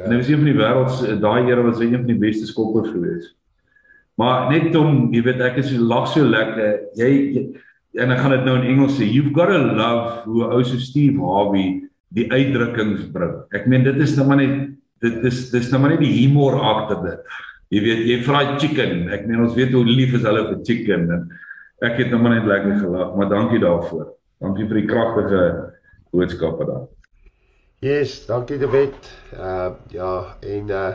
Ja. En hy was een van die wêreld se daai era was hy een van die beste skoppers gewees. Maar net om, jy weet, ek is so lag so lekker. Jy, jy en ek gaan dit nou in Engels sê you've got to love hoe ou so Steve Harvey die uitdrukkings bring. Ek meen dit is nou maar net dit is dis nou maar net die humor agter dit. Jy weet jy vra chicken. Ek meen ons weet hoe lief is hulle vir chicken en ek het nou maar net lekker gelag, maar dankie daarvoor. Dankie vir die kragtige boodskappe daar. Yes, dankie David. Uh ja, en uh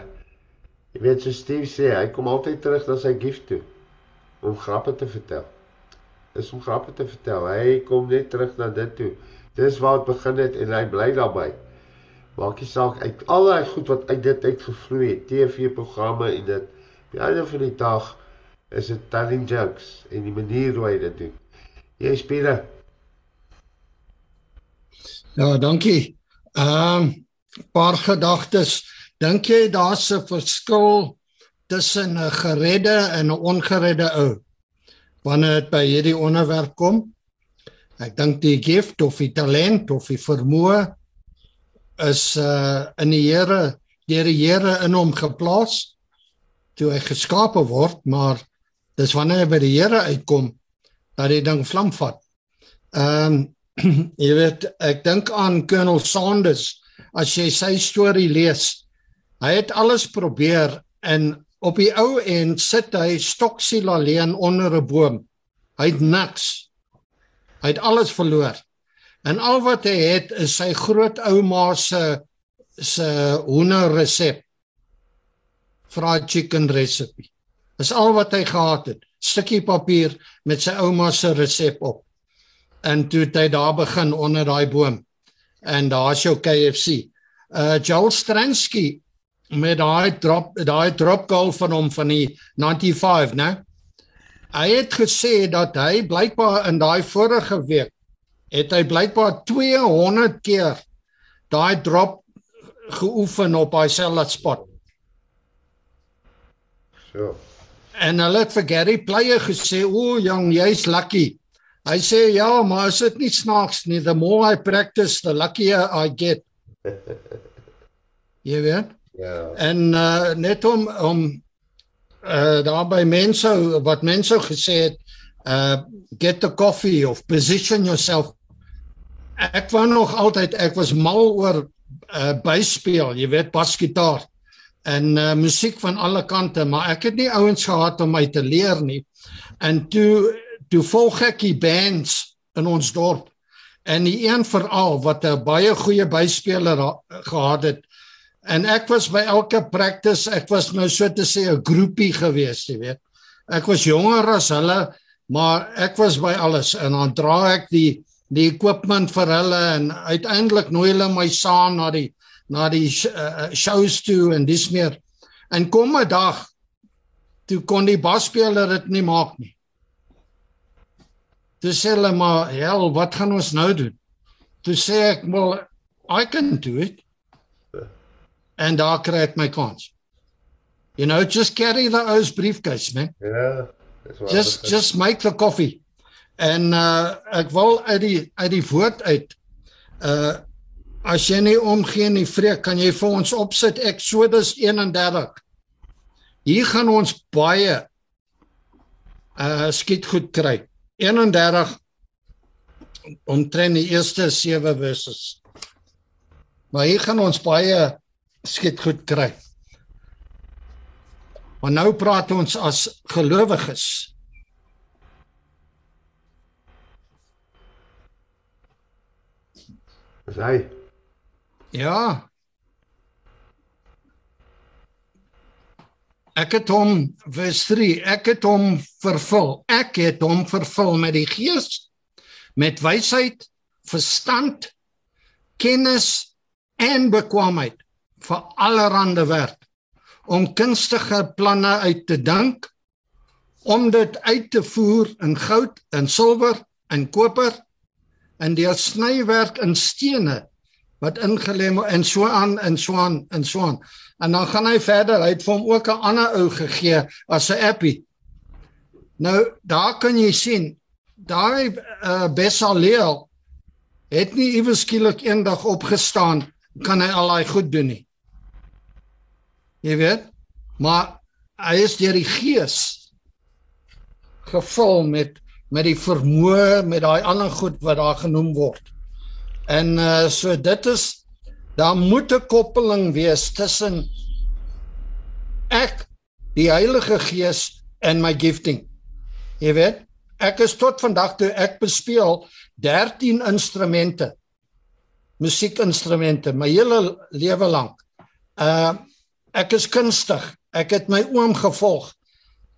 jy weet so Steve sê, hy kom altyd terug na sy gift toe om grappe te vertel is om grappe te vertel. Hy kom net terug na dit toe. Dis waar dit begin het en hy bly daarbey. Maak nie saak uit al daai goed wat uit dit uitgevloei het, TV-programme en dit. Die einde van die dag is dit telling jokes en die manier hoe hy dit doen. Jy speel. Ja, dankie. Ehm um, paar gedagtes. Dink jy daar's 'n verskil tussen 'n geredde en 'n ongeredde ou? wanneer dit by hierdie onderwerp kom. Ek dink die gift of die talent of die vermoë is uh in die Here, deur die Here in hom geplaas toe hy geskape word, maar dis wanneer hy by die Here uitkom dat die ding vlam vat. Ehm um, jy weet, ek dink aan Colonel Sanders as jy sy storie lees. Hy het alles probeer en op die ou end sit hy stoksiel alleen onder 'n boom Hy het niks. Hy het alles verloor. En al wat hy het is sy grootouma se se hoender resep. Fried chicken recipe. Dis al wat hy gehad het. Stukkie papier met sy ouma se resep op. En toe het hy daar begin onder daai boom. En daar's jou KFC. Uh Joel Stransky met daai drop daai drop goal van hom van die 95, né? Hy het gesê dat hy blykbaar in daai vorige week het hy blykbaar 200 keer daai drop geoefen op daai selfde spot. So. En hulle het vir Gary Player gesê, "O, jong, jy's lucky." Hy sê, "Ja, maar is dit nie snaaks nie? The more I practice, the luckier I get." Jy weet? Ja. En uh net om om uh daar by mense wat mense gesê het uh get the coffee of position yourself. Ek wou nog altyd ek was mal oor uh byspeel, jy weet basgitaar en uh musiek van alle kante, maar ek het nie ouens gehad om my te leer nie. En toe toe volg ek die bands in ons dorp en die een veral wat 'n baie goeie byspeler ha- gehad het En ek was by elke practice, ek was nou so te sê 'n groepie gewees, jy weet. Ek was jonger as hulle, maar ek was by alles en dan dra ek die die equipment vir hulle en uiteindelik nooi hulle my saam na die na die uh, shows toe en dis meer. En kom 'n dag toe kon die basspeler dit nie maak nie. Toe sê hulle maar, "Hel, wat gaan ons nou doen?" Toe sê ek, "Well, I can do it." En daar kry ek my kans. You know, just carry the O's briefcase, man. Ja. Waar. Just just make the coffee. En uh ek wil uit die uit die woord uit uh as jy nie omgee nie, vreek, kan jy vir ons opsit Exodus 31. Hier gaan ons baie uh skiet goed kry. 31 omtrent die eerste 7 verses. Maar hier gaan ons baie skiet goed kry. Maar nou praat ons as gelowiges. Dis hy. Ja. Ek het hom vers 3, ek het hom vervul. Ek het hom vervul met die Gees, met wysheid, verstand, kennis en bekwaamheid vir allerlei werk om kunstige planne uit te dink om dit uit te voer in goud en silwer en koper en deur snywerk in stene wat ingelê en so aan en so aan en so aan. En dan gaan hy verder. Hy het vir hom ook 'n ander ou gegee as 'n appie. Nou daar kan jy sien daai uh, Besaleel het nie iewes skielik eendag opgestaan kan hy al daai goed doen nie. Jy weet? Maar hy is deur die Gees gevul met met die vermoë met daai ander goed wat daar genoem word. En uh so dit is daar moet 'n koppeling wees tussen ek die Heilige Gees en my gifting. Jy weet, ek is tot vandag toe ek bespeel 13 instrumente. Musiekinstrumente my hele lewe lank. Uh ek is kunstig. Ek het my oom gevolg.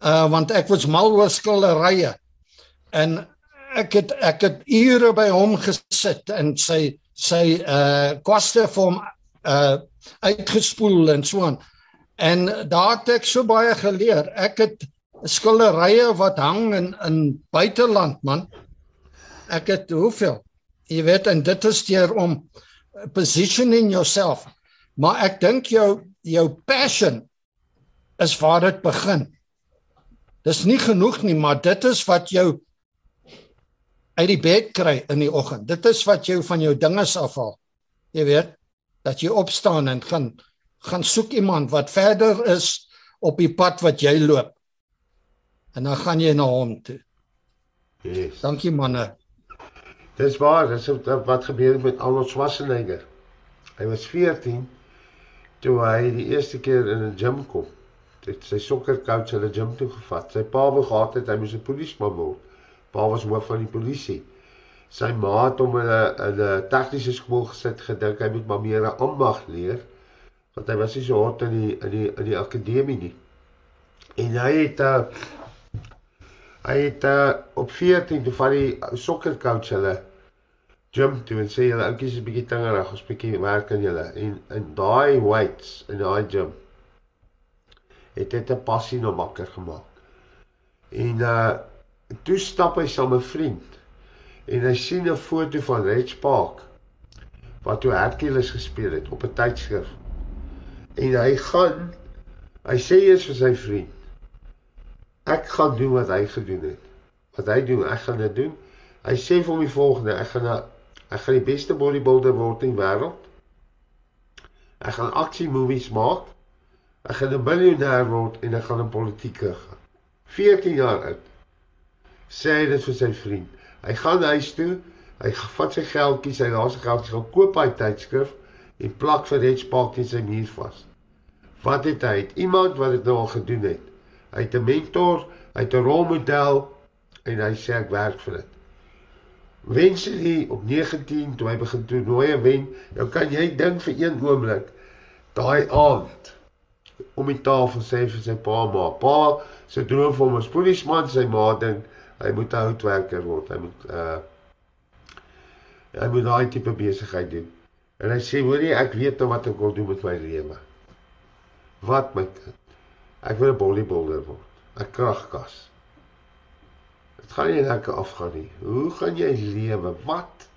Uh want ek was mal oor skilderye. En ek het ek het ure by hom gesit en sy sy uh koste vir hom uh uitgespoel en so aan. En daar het ek so baie geleer. Ek het skilderye wat hang in in buiteland man. Ek het hoeveel? Jy weet en dit is deur om positioning yourself. Maar ek dink jou jou passion is waar dit begin. Dis nie genoeg nie, maar dit is wat jou uit die bed kry in die oggend. Dit is wat jou van jou dinge afhaal. Jy weet, dat jy opstaan en gaan gaan soek iemand wat verder is op die pad wat jy loop. En dan gaan jy na hom toe. Yes. Dankie manne. Dis waar, dis wat gebeur het met Arnold Schwarzenegger. Hy was 14 toe hy die eerste keer in 'n gym kom. Het sy sokkercoach hulle gym toe gevat. Sy pa wou gehad het hy moes 'n polisieman word. Pa was hoof van die polisie. Sy ma het hom in 'n in 'n tegniese skool gesit gedink hy moet maar meer 'n ambag leer want hy was nie so hard in die in die in die akademie nie. En hy het 'n uh, hy het uh, op 14 toe van die sokkercoach hulle gym toe en sê julle ouetjies is bietjie tingerig, ons bietjie werk aan julle en in daai weights in daai gym het dit 'n passie na makker gemaak. En uh toe stap hy saam 'n vriend en hy sien 'n foto van Reg Park wat toe Hercules gespeel het op 'n tydskrif. En hy gaan hy sê eers vir sy vriend ek gaan doen wat hy gedoen het. Wat hy doen, ek gaan dit doen. Hy sê vir hom die volgende, ek gaan ek gaan die beste bodybuilder word in die wêreld. Ek gaan aksie movies maak. Ek gaan 'n miljonair word en ek gaan in politiek gaan. 14 jaar oud. Sê hy dit vir sy vriend. Hy gaan huis toe, hy vat sy geldjies, sy laaste geldjies, gaan koop hy tydskrif en plak vir Rich Park in sy muur vas. Wat het hy? Het iemand wat dit nou al gedoen het. Hy het 'n mentor, hy het 'n rolmodel en hy sê ek werk vir dit. Wensley op 19 toe hy begin toernooie wen, nou kan jy dink vir een oomblik daai aand om die tafel sê vir sy pa maar pa se droom vir hom as polisieman sy ma dink hy moet 'n houtwerker word. Hy moet uh hy moet daai tipe besigheid doen. En hy sê hoorie ek weet nou wat ek wil doen met my lewe. Wat my kind? Ek wil 'n bodybuilder word. 'n kragkas. Dit gaan nie lekker afgaan nie. Hoe gaan jy lewe? Wat?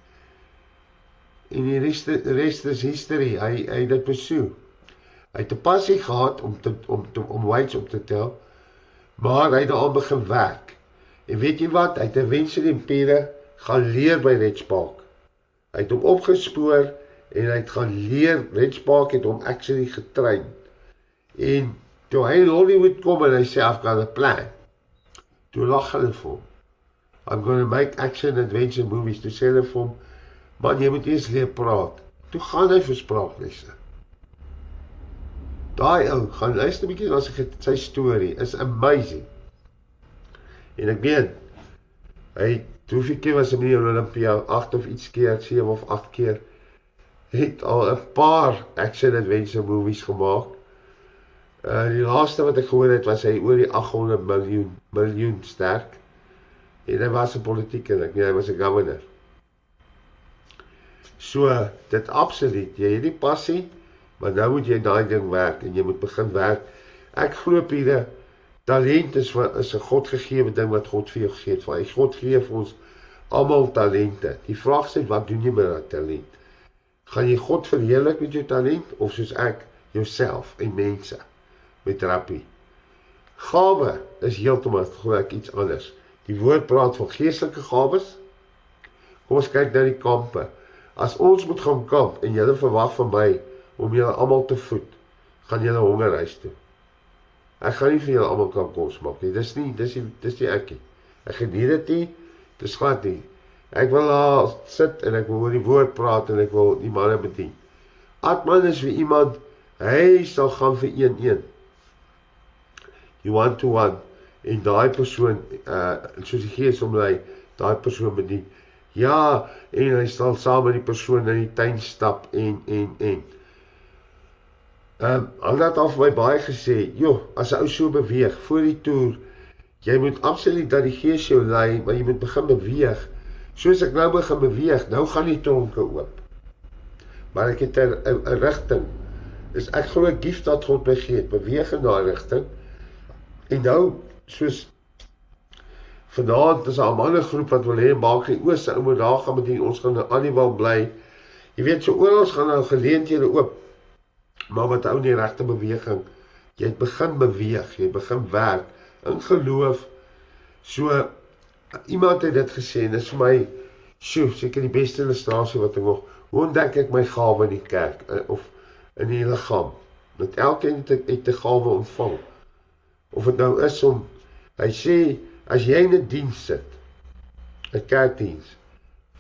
En die res res is history. Hy hy dit besoek. Hy het 'n passie gehad om te om te om weights op te tel. Maar hy het daar begin werk. En weet jy wat? Hy het 'n wense die piere gaan leer by Red Spark. Hy het hom opgespoor en hy het gaan leer Red Spark het hom actually getrein. En toe hy in Hollywood kom en hy sê I've got a plan. Toe lag hulle vir hom. I'm going to make action adventure movies. Toe sê hulle vir hom, "Man, jy moet eers leer praat." Toe gaan hy vir spraaklesse. Daai ou, gaan luister 'n bietjie na sy sy storie. Is amazing. En ek weet hy hoeveel keer was in die Olimpia? 8 of iets keer, 7 of 8 keer. Het al 'n paar action adventure movies gemaak. Uh die laaste wat ek gehoor het was hy oor die 800 miljoen miljoen sterk. En hy was 'n politieker, ek nee, hy was 'n governor. So, dit absoluut, jy het die passie Maar nou moet jy daai ding werk en jy moet begin werk. Ek glo Piere, talent is vir is 'n Godgegewe ding wat God vir jou gegee het. Hy God gee vir ons almal talente. Die vraag is wat doen jy met daai talent? Gaan jy God verheerlik met jou talent of soos ek jouself en mense met terapie? Gawe is heeltemal ek iets anders. Die woord praat van geestelike gawes. Kom ons kyk na die kampe. As ons moet gaan kamp en jy verwag van my om julle almal te voed, gaan julle honger huis toe. Ek gaan nie vir julle almal kan kos maak nie. Dis nie dis nie dis nie ek nie. Ek geniet dit nie. Dis glad nie. Ek wil daar sit en ek wil oor die woord praat en ek wil die manne bedien. Atman is vir iemand hy sal gaan vir een een. You want to one en daai persoon uh soos die gees om lei, daai persoon bedien. Ja, en hy sal saam met die persoon in die tuin stap en en en Ehm al het al vir my baie gesê, "Joh, as 'n ou so beweeg voor die toer, jy moet absoluut dat die gees jou lei, maar jy moet begin beweeg. Soos ek nou begin beweeg, nou gaan die tronke oop. Maar ek het 'n rigting. Is ek glo ek gift dat God my gee, beweeg in daai rigting. En nou soos vanaand is daar 'n ander groep wat wil hê maak die ooste ou moet daar gaan met ons gaan nou aan die wal bly. Jy weet so oral gaan nou geleenthede oop maar wat hou die regte beweging. Jy het begin beweeg, jy begin werk in geloof. So iemand het dit gesê en dit is vir my sjoe, seker die beste illustrasie wat ek nog. Hoe ontdek ek my gawe in die kerk eh, of in die liggaam? Dat elkeen het 'n gawe ontvang. Of dit nou is om hy sê as jy in 'n diens sit, 'n kerkdiens,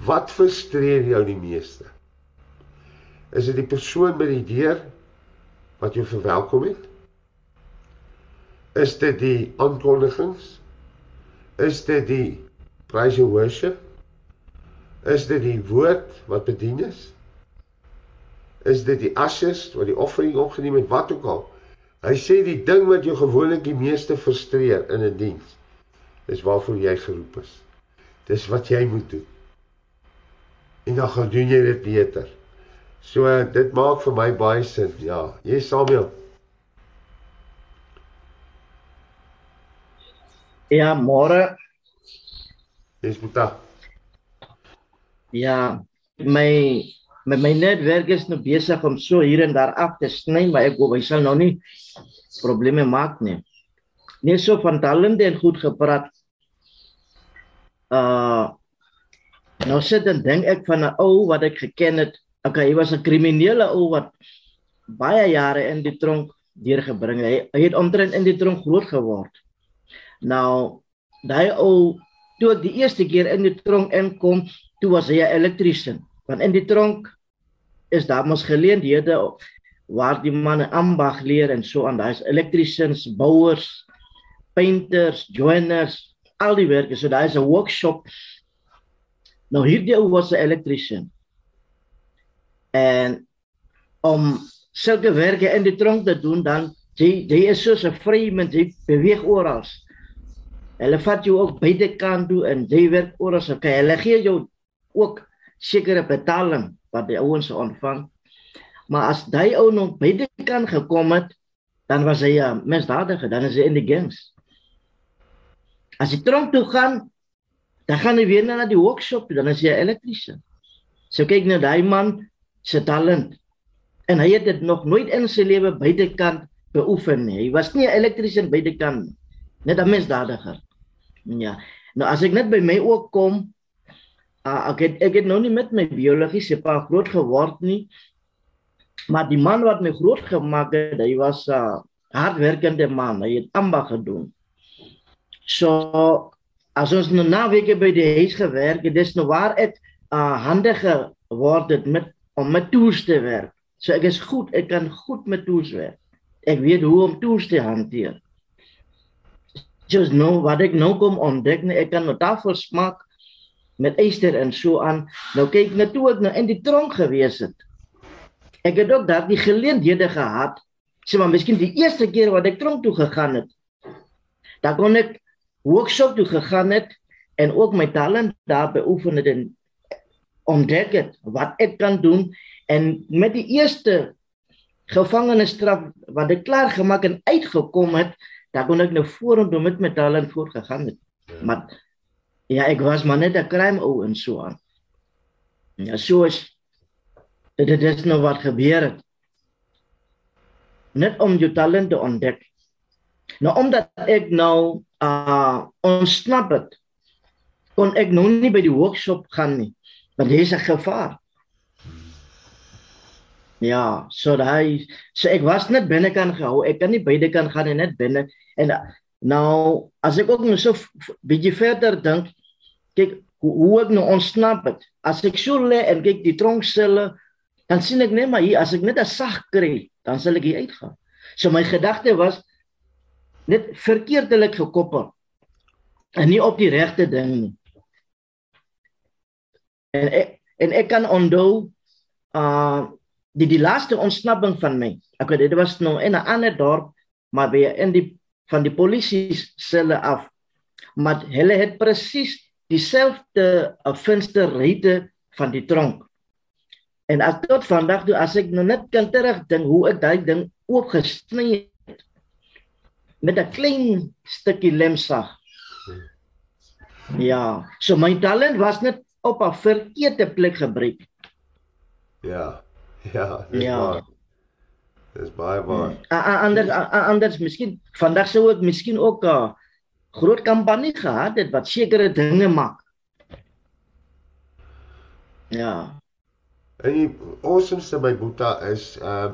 wat frustreer jou die meeste? Is dit die persoon by die deur wat jou verwelkom het? Is dit die aankondigings? Is dit die praise and worship? Is dit die woord wat bedien is? Is dit die ashes wat die offering opgeneem het wat ook al? Hy sê die ding wat jou gewoonlik die meeste frustreer in 'n diens is waarvoor jy geroep is. Dis wat jy moet doen. En dan gaan doen jy dit beter. So dit maak vir my baie sin. Ja, jy Samuel. Ja, môre. Dis Boeta. Ja, my my my netwerk is nou besig om so hier en daar af te sny, maar ek hoop hy sal nou nie probleme maak nie. Nee, so van talente en goed gepraat. Uh nou sit en dink ek van 'n ou wat ek geken het. Okay, hy was 'n kriminele ou wat baie jare in die tronk deurgebring het. Hy, hy het omtrent in die tronk groot geword. Nou, daai ou toe ek die eerste keer in die tronk inkom, toe was hy 'n elektriesien. Want in die tronk is daar mos geleenthede waar die manne ambag leer en so aan. Daar's elektriesiens, bouers, painters, joiners, al die werke. So daar's 'n workshop. Nou hierdie ou was 'n elektriesien. En om sulke werke in die tronk te doen, dan jy jy is so 'n vrye mens, jy beweeg oral. Hulle vat jou ook beide kant toe en jy werk oral. Okay, hulle gee jou ook sekere betaling wat die ouens ontvang. Maar as daai ou nog by die kan gekom het, dan was hy 'n misdadiger, dan is hy in die gangs. As hy tronk toe gaan, dan gaan hy weer na die workshop, dan is hy 'n elektriesien. So kyk nou daai man se talent. En hy het dit nog nooit in sy lewe buitekant beoefen nie. Hy was nie 'n elektriesien buitekant nie. Net 'n misdadiger. Ja. Nou as ek net by my ook kom, uh, ek het ek het nou nie met my biologiese pa groot geword nie. Maar die man wat my groot gemaak het, hy was 'n uh, hardwerkende man. Hy het ambag gedoen. So as ons nou naweke by die huis gewerk het, dis nou waar ek uh, handige word het met om met tools te werk. So ek is goed, ek kan goed met tools werk. Ek weet hoe om tools te hanteer. Just nou wat ek nou kom ontdek, nee, ek kan met tafels maak met eister en so aan. Nou kyk net toe ek nou in die tronk gewees het. Ek het ook daardie geleenthede gehad. Sê maar miskien die eerste keer wat ek tronk toe gegaan het. Dan kon ek workshop toe gegaan het en ook my talent daar beoefen het en ontdek het wat ek kan doen en met die eerste gevangenisstraf wat ek klaar gemaak en uitgekom het, dan kon ek nou vorentoe met my talent voortgegaan het. Ja. Maar ja, ek was maar net 'n crime ou en so aan. Ja, so is dit is nou wat gebeur het. Net om jou talent te ontdek. Nou omdat ek nou uh ontsnap het, kon ek nou nie by die workshop gaan nie, want dit is 'n gevaar. Ja, so daai so ek was net binne kan gehou. Ek kan nie beide kan gaan en net binne en nou as ek ook nog so bietjie verder dink, kyk hoe, hoe ek nou ontsnap het. As ek so lê en kyk die tronkselle, dan sien ek net maar hier as ek net 'n sag kry, dan sal ek hier uitgaan. So my gedagte was net verkeerdelik gekoppel en nie op die regte ding nie. En ek en ek kan onthou uh die die laaste ontsnapping van my. Ek weet dit was nou in 'n ander dorp, maar by in die van die polisie selle af. Maar hulle het presies dieselfde uh, vensterryte van die tronk. En ek tot vandag toe as ek nou net kan terugdink hoe ek daai ding oopgesny het met 'n klein stukkie lemsag. Ja, so my talent was net op 'n verkeerde plek gebruik. Ja. Ja, dis Ja. waar. Dis baie waar. A- a- Anders a- a- anders miskien vandag sou ek miskien ook 'n groot kampanje gehad het wat sekere dinge maak. Ja. En die awesomeste by Boeta is uh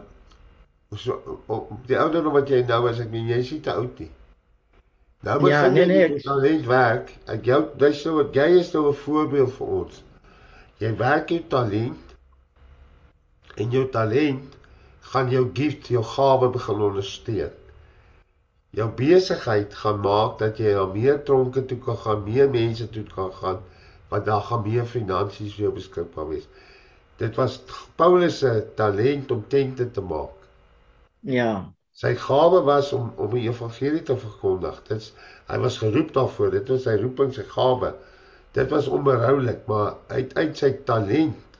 so op die ouderdom wat jy nou is, ek meen jy is nie te oud nie. Nou begin Ja, nee, jy nee, met ek- talent werk. Ek jou dis so wat jy is nou 'n voorbeeld vir ons. Jy werk jou talent en jou talent gaan jou gift, jou gawe begin ondersteun. jou besigheid gaan maak dat jy na meer tronke toe kan gaan, meer mense toe kan gaan, want daar gaan meer finansies vir jou beskikbaar wees. Dit was Paulus se talent om tente te maak. Ja. Sy gawe was om om die evangelie te verkondig. Dit hy was geroep daarvoor. Dit was sy roeping, sy gawe. Dit was onberoulik, maar uit uit sy talent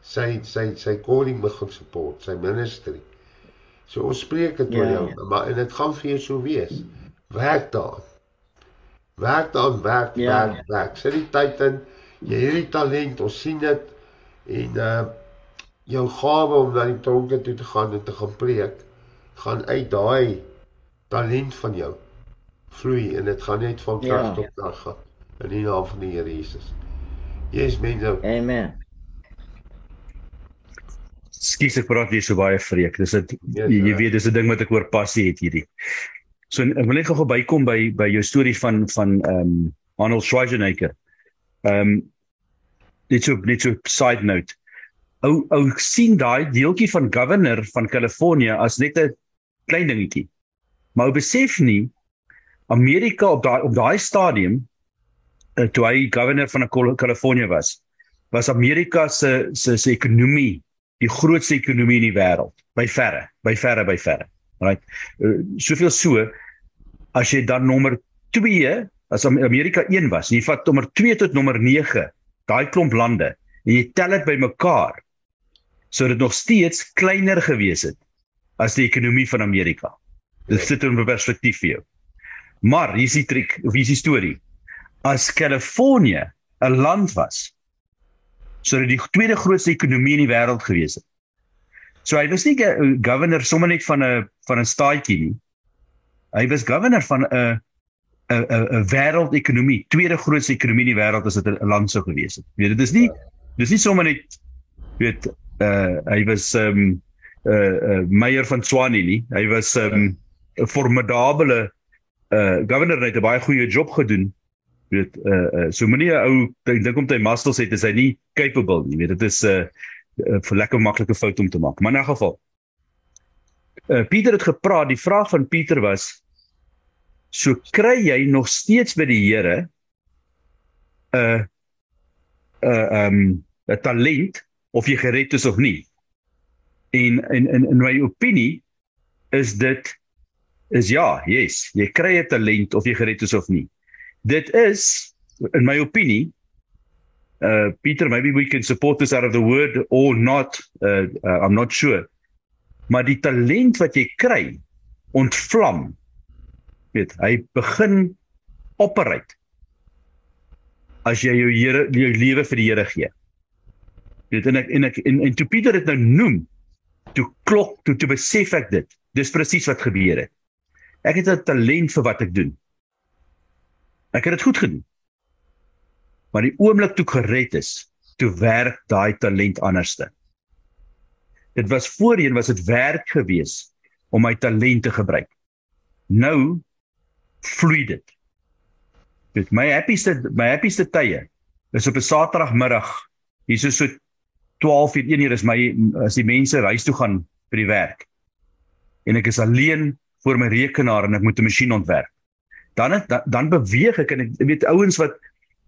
sy sy sy calling begin support, sy ministry. So ons spreek dit oor ja, jou, ja. maar en dit gaan vir jou so wees. Werk daaraan. Werk daaraan, werk, ja, werk, ja. werk. Sit die tyd in. Jy het die talent, ons sien dit en uh jou gawe om na die tronke toe te gaan en te gaan preek gaan uit daai talent van jou vloei en dit gaan net van krag ja. tot krag gaan in die naam van die Here Jesus. Jesus mense. Amen. Skus ek praat weer so baie vreek. Dis dit yes, jy, jy weet dis 'n ding wat ek oor passie het hierdie. So ek wil net gou bykom by by jou storie van van ehm um, Arnold Schwarzenegger. Ehm um, net so net so side note. Ou ou sien daai deeltjie van governor van Kalifornië as net 'n klein dingetjie. Maar ou besef nie Amerika op daai op daai stadium uh, toe hy governor van Kalifornië was, was Amerika se se se ekonomie die grootste ekonomie in die wêreld. By verre by verre by verre. Right? Uh, soveel so as jy dan nommer 2 as Amerika 1 was jy vat nommer 2 tot nommer 9 daai klomp lande en jy tel dit bymekaar sou dit nog steeds kleiner gewees het as die ekonomie van Amerika dit sit in perspektief vir jou maar hier is die triek of hier is die storie as Kalifornië 'n land was sou dit die tweede grootste ekonomie in die wêreld gewees het. So hy was nie 'n governor sommer net van 'n van 'n staatjie nie. Hy was governor van 'n 'n 'n 'n wêreldekonomie, tweede grootste ekonomie in die wêreld as dit 'n land sou gewees het. Weet dit is nie dis nie sommer net weet uh hy was um uh, uh meyer van Swanie nie. Hy was um 'n formidable uh governor het 'n baie goeie job gedoen. Weet uh, uh so moenie 'n ou ek dink om hy muscles het is hy nie capable nie. Weet dit is 'n uh, uh, lekker maklike fout om te maak. Maar in 'n geval uh Pieter het gepraat. Die vraag van Pieter was so kry jy nog steeds by die Here 'n uh, 'n uh, um 'n talent of jy gered is of nie en in in in my opinie is dit is ja yes jy kry 'n talent of jy gered is of nie. Dit is in my opinie uh Peter maybe we can support this out of the word or not uh, uh I'm not sure. Maar die talent wat jy kry ontvlam. Weet hy begin operate as jy jou Here jou lewe vir die Here gee. Weet en ek en ek en, en toe Pieter dit nou noem toe klok toe toe besef ek dit dis presies wat gebeur het ek het 'n talent vir wat ek doen Ek het dit goed gedoen. Maar die oomblik toe gered is, toe werk daai talent anderste. Dit was voorheen was dit werk gewees om my talent te gebruik. Nou vloei dit. Dit my happieste my happieste tye is op 'n Saterdagmiddag. Hier is so 12 uur 1 uur is my as die mense huis toe gaan vir die werk. En ek is alleen voor my rekenaar en ek moet 'n masjien ontwerp. Dan het, dan beweeg ek en ek weet ouens wat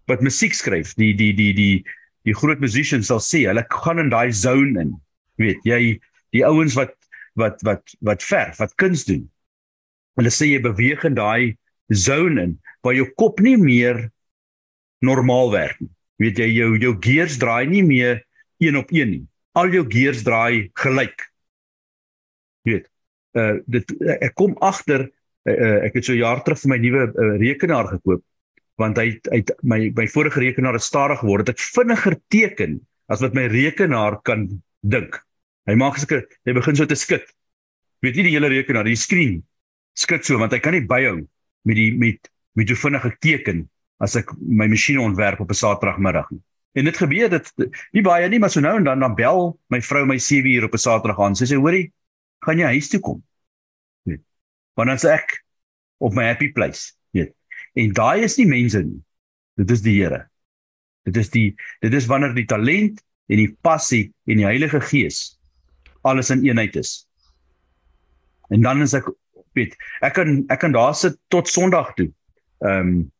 wat musiek skryf die die die die die groot musicians sal sê hulle gaan in daai zone in. Weet jy die ouens wat wat wat wat verf wat kuns doen. Hulle sê jy beweeg in daai zone in waar jou kop nie meer normaal werk nie. Weet jy jou jou gears draai nie meer een op een nie. Al jou gears draai gelyk. Weet uh dit ek kom agter uh, ek het so jaar terug vir my nuwe uh, rekenaar gekoop want hy hy my my vorige rekenaar het stadig geword. Het ek vinniger teken as wat my rekenaar kan dink. Hy maak seker hy begin so te skud. Weet nie die hele rekenaar die skerm skud so want hy kan nie byhou met die met met hoe vinnig ek teken as ek my masjien ontwerp op 'n Saterdagmiddag nie en dit gebeur dit nie baie nie maar so nou en dan dan bel my vrou my 7 uur op 'n Saterdag aan. Sy sê hoorie gaan jy huis toe kom? Want dan's ek op my happy place weet. En daai is nie mense nie. Dit is die Here. Dit is die dit is wanneer die talent en die passie en die Heilige Gees alles in eenheid is. En dan is ek weet ek kan ek kan daar sit tot Sondag toe. Ehm um,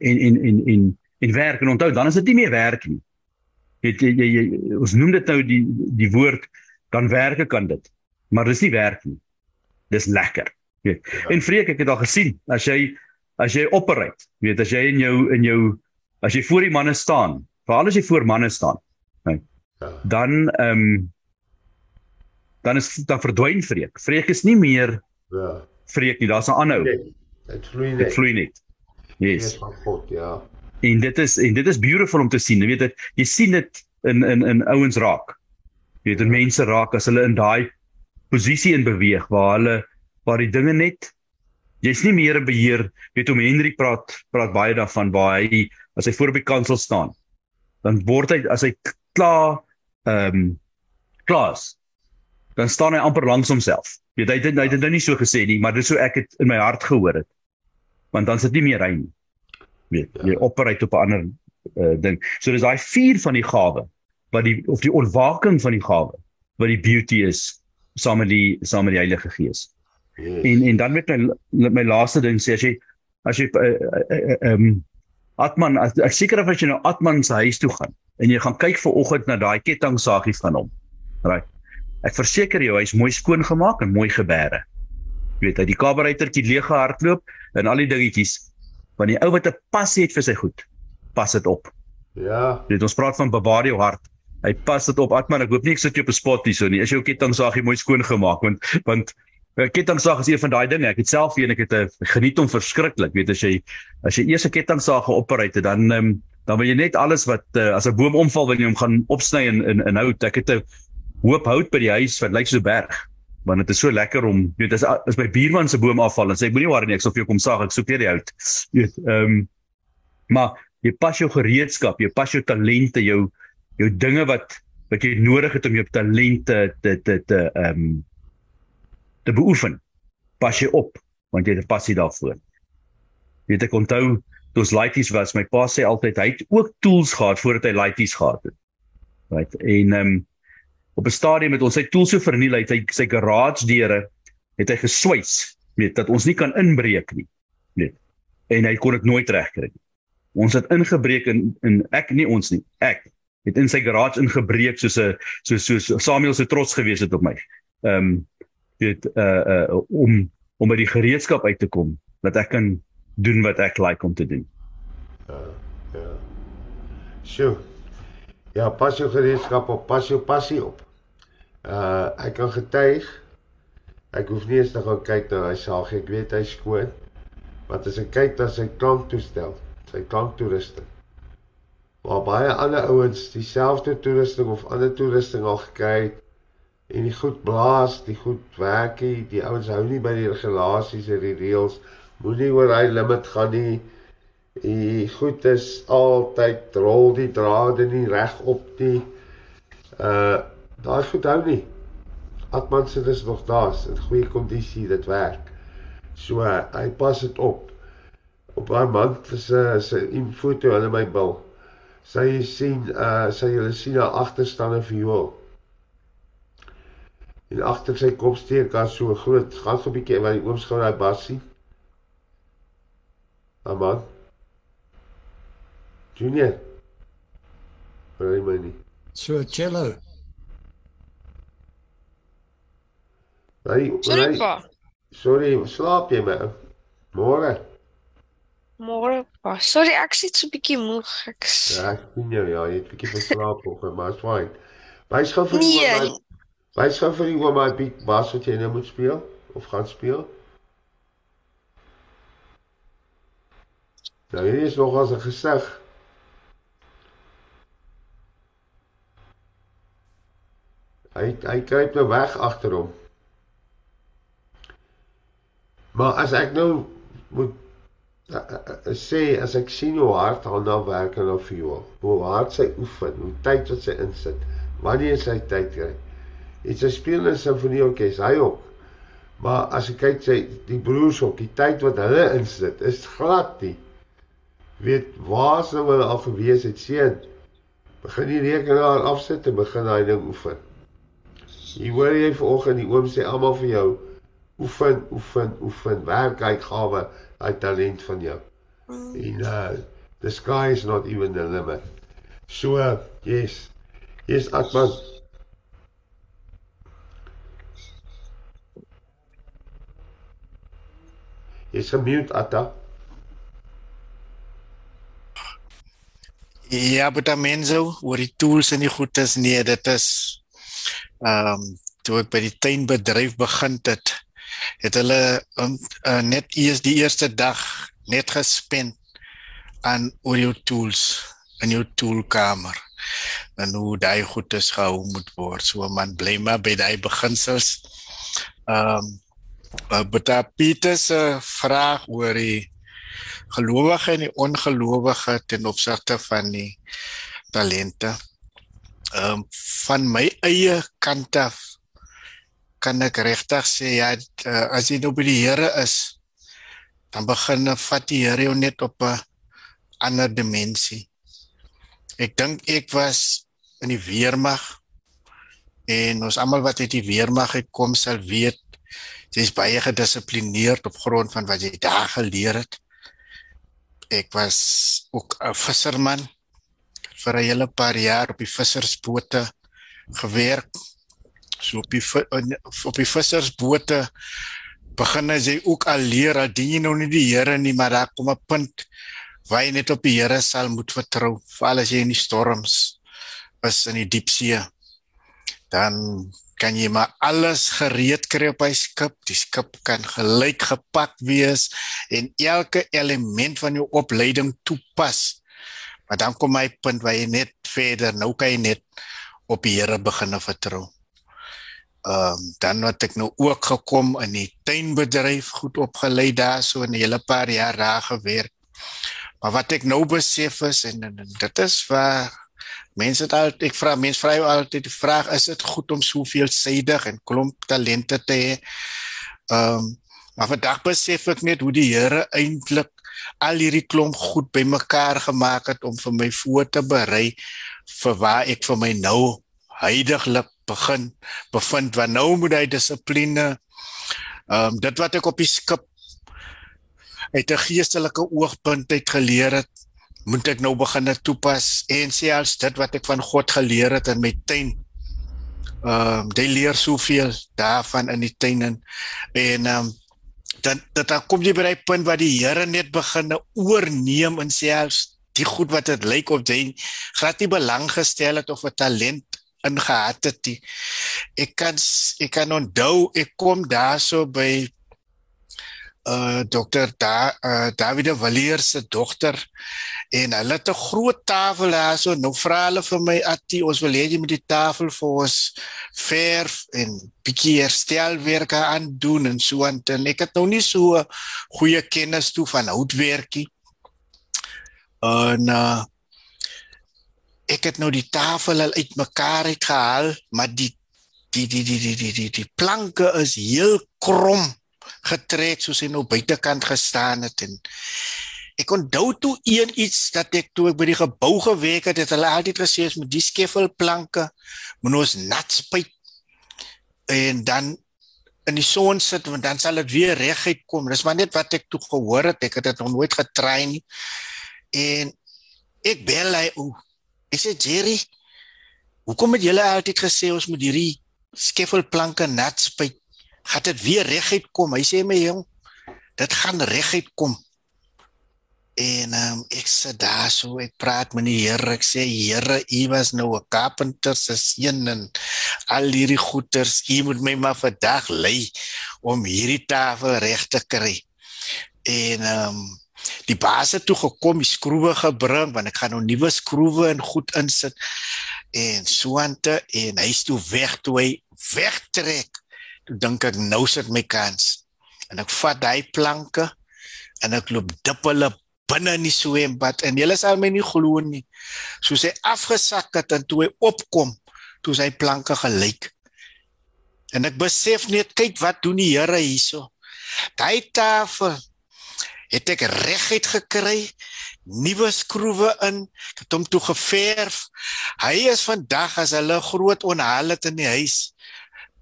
en en en en en werk en onthou dan is dit nie meer werk nie. Weet jy, jy, jy ons noem dit nou die die woord dan werke kan dit. Maar dis nie werk nie. Dis lekker. Weet. Ja. En vreek ek het al gesien as jy as jy operate, weet as jy in jou in jou as jy voor die manne staan, veral as jy voor manne staan. Nee, ja. Dan ehm um, dan is dan verdwyn vreek. Vreek is nie meer ja. Vreek nie, daar's 'n aanhou. Dit vloei net. Dit vloei net. Yes. Van God, ja. En dit is en dit is beautiful om te sien. Jy weet dit jy sien dit in in in ouens raak. Jy weet dit mense raak as hulle in daai posisie in beweeg waar hulle waar die dinge net jy's nie meer in beheer. Weet om Henry praat praat baie daarvan waar hy as hy voor op die kansel staan. Dan word hy as hy klaar ehm um, klaar is dan staan hy amper langs homself. Weet hy dit hy het dit nou nie so gesê nie, maar dit so ek het in my hart gehoor het. Want dan sit nie meer hy nie. Weet, ja. jy operate op 'n ander uh, ding. So dis daai vier van die gawe wat die of die ontwaking van die gawe wat die beauty is saam met die saam met die Heilige Gees. Yes. En en dan met my my laaste ding sê as jy as jy ehm uh, uh, um, Atman as, ek seker of as jy nou Atman se huis toe gaan en jy gaan kyk ver oggend na daai kettingsagie van hom. Right. Ek verseker jou, hy's mooi skoon gemaak en mooi gebeere. Jy weet, hy die kabareitertjie leeg gehardloop en al die dingetjies. Want die ou wat 'n pas het vir sy goed, pas dit op. Ja. Weet, ons praat van bewaar jou hart. Hy pas dit op. Atman, ek hoop nie ek sit jou op 'n spot hier so nie. Is jou kettingsagie mooi skoon gemaak want want kettingsaag is een van daai dinge. Ek het self een, ek het 'n geniet hom verskriklik. Weet as jy as jy eers 'n kettingsaag geoperate dan um, dan wil jy net alles wat uh, as 'n boom omval wanneer jy hom gaan opsny in in in hout. Ek het 'n hoop hout by die huis wat lyk so 'n berg want dit is so lekker om weet as as my buurman se boom afval en sê moenie worry nie ek sal vir jou kom saag ek soek net die hout. Weet ehm um, maar jy pas jou gereedskap jy pas jou talente jou jou dinge wat wat jy nodig het om jou talente te te te ehm um, te beoefen pas jy op want jy het 'n passie daarvoor. Jy weet ek onthou toe ons laities was my pa sê altyd hy het ook tools gehad voordat hy laities gehad het. Right en ehm um, op 'n stadium het ons sy tool so verniel uit sy sy garage deure het hy geswys weet dat ons nie kan inbreek nie weet en hy kon dit nooit regkry nie. Ons het ingebreek in in ek nie ons nie ek het in sy garage ingebreek soos 'n so so Samuel se trots gewees het op my. Ehm um, weet uh uh om om by die gereedskap uit te kom dat ek kan doen wat ek like om te doen. Ja ja sjoe Ja, pas jou gereedskap op, pas jou passie op. Uh ek kan getuig. Ek hoef nie eens te gaan kyk na hy saag, ek weet hy skoon. Want as ek kyk na sy klanktoestel, sy klanktoerusting. Waar baie ander ouens dieselfde toerusting of ander toerusting al gekry het en die goed blaas, die goed werkie, die ouens hou nie by die regulasies en die reëls, moenie oor hy limit gaan nie. Die goed is altyd rol die drade nie reg op nie. Uh daai goed hou nie. Atman se dis nog daar's in goeie kondisie dit werk. So hy pas dit op. Op haar man se se foto aan my bil. Sy sien uh sy julle sien haar agterstande viool. En agter sy kop steek daar so groot gas op bietjie waar die ooms gou daai bas sien. Aman. Junior. Hoor jy my nie? So cello. Hey, Sorry pa. Sorry, slaap jy my? Môre. Môre pa. Sorry, ek sit so 'n bietjie moeg. Ek Ja, ek sien jou ja, jy het 'n bietjie geslaap of maar is fyn. Wys gou vir Nee. my. Wys gou vir my beat bas wat jy nou moet speel of gaan speel. Nou hier is nog as 'n gesig. Hy hy kruip nou weg agter hom. Maar as ek nou moet uh, uh, uh, sê as ek sien hoe hard hy nou werk en of jou hoe hard sy oefen, hoe tyd wat sy insit, wanneer sy tyd kry. Dit sy speel in 'n simfonieorkes, hy ook. Maar as ek kyk sy die broers ook, die tyd wat hulle insit, is glad nie. Weet waar sou hulle al gewees het seun? Begin die rekenaar afsit en begin daai ding oefen. Jy hoor jy vanoggend die oom sê almal vir jou oefen, oefen, oefen, werk uitgawe, uit talent van jou. En uh the sky is not even the limit. So, uh, yes. Yes, Akman. Is gemute Atta. Ja, maar dan mense oor die tools en die goedes nee, dit is ehm um, toe ek by die tuinbedryf begin het, het hulle um, uh, net eers die eerste dag net gespend aan oor jou tools in jou toolkamer en hoe daai goedes gehou moet word. So man bly maar by daai beginsels. Ehm um, uh, Beta Pieter se vraag oor die gelowige en die ongelowige ten opsigte van die talente. Ehm um, van my eie kant af kan ek regtig sê ja uh, as jy nou by die Here is dan begin vat die Here jou net op 'n ander dimensie. Ek dink ek was in die weermag en ons almal wat uit die weermag uitkom sal weet jy's baie gedissiplineerd op grond van wat jy daar geleer het ek was ook 'n visserman vir 'n hele paar jaar op die vissersbote gewerk. So op die op die vissersbote begin jy ook al leer dat jy nou nie die Here nie, maar daar kom 'n punt waar jy net op die Here sal moet vertrou, veral as jy in die storms is in die diepsee. Dan kan jy maar alles gereed kry op hy skip. Die skip kan gelyk gepak wees en elke element van jou opleiding toepas. Maar dan kom my punt waar jy net verder nou kan jy net op die Here begin vertrou. Ehm um, dan het ek nou ook gekom in die tuinbedryf goed opgelei daar so 'n hele paar jaar daar gewerk. Maar wat ek nou besef is en, en, en dit is waar Mense het altyd ek vra mense vra jou altyd die vraag is dit goed om soveel sydig en klomp talente te hê? Ehm um, maar vandag besef ek net hoe die Here eintlik al hierdie klomp goed bymekaar gemaak het om vir my voor te berei vir waar ek vir my nou heiliglik begin bevind want nou moet hy dissipline ehm um, dit wat ek op die skip uit 'n geestelike oogpunt uit geleer het moet ek nou begin toepas en selfs dit wat ek van God geleer het in my tuin. Ehm um, jy leer soveel daarvan in die tuin en ehm um, dan dat dan kom jy by 'n punt waar die Here net begin oorneem en selfs die goed wat dit lyk of jy glad nie belang gestel het of 'n talent ingehad het nie. Ek kan ek kan onthou ek kom daarso by uh dokter da uh David de Villiers se dogter. En hulle het 'n groot tafel daar so nou vra hulle vir my atti ons wil hê jy moet die tafel vir ons verf en bietjie herstelwerke aan doen en so en ek het nou nie so goeie kennis toe van houtwerkie. En uh ek het nou die tafel al uitmekaar uitgehaal maar die die die die die die, die planke is heel krom getrek soos hy nou buitekant gestaan het en ek onthou toe een iets dat ek toe ek by die gebou gewerk het, het hulle altyd gesê as met die skeffelplanke moet ons nat spuit en dan in die son sit want dan sal dit weer reguit kom. Dis maar net wat ek toe gehoor het. Ek het dit nog nooit getry nie. En ek bel hy o. Ek sê Jerry, hoekom het julle altyd gesê ons moet hierdie skeffelplanke nat spuit? Gaan dit weer reguit kom. Hy sê my jong, dit gaan reguit kom. En um, ek sê daar so ek praat met die Here. Ek sê Here, U was nou 'n carpenter se seun en al hierdie goeters, U moet my maar vandag lei om hierdie tafel reg te kry. En um, die baas het toe gekom, die skroewe gebring want ek gaan nou nuwe skroewe en goed insit. En soante en hy's toe weg toe hy wegtrek toe dink ek nou sit my kans. En ek vat daai planke en ek loop hulle binne in die swembad en julle sal my nie glo nie. Soos hy afgesak het en toe hy opkom, toe sy planke gelyk. En ek besef net kyk wat doen die Here hierso. Daai tafel het ek reguit gekry nuwe skroewe in ek het hom toe geverf hy is vandag as hulle groot onhaal het in die huis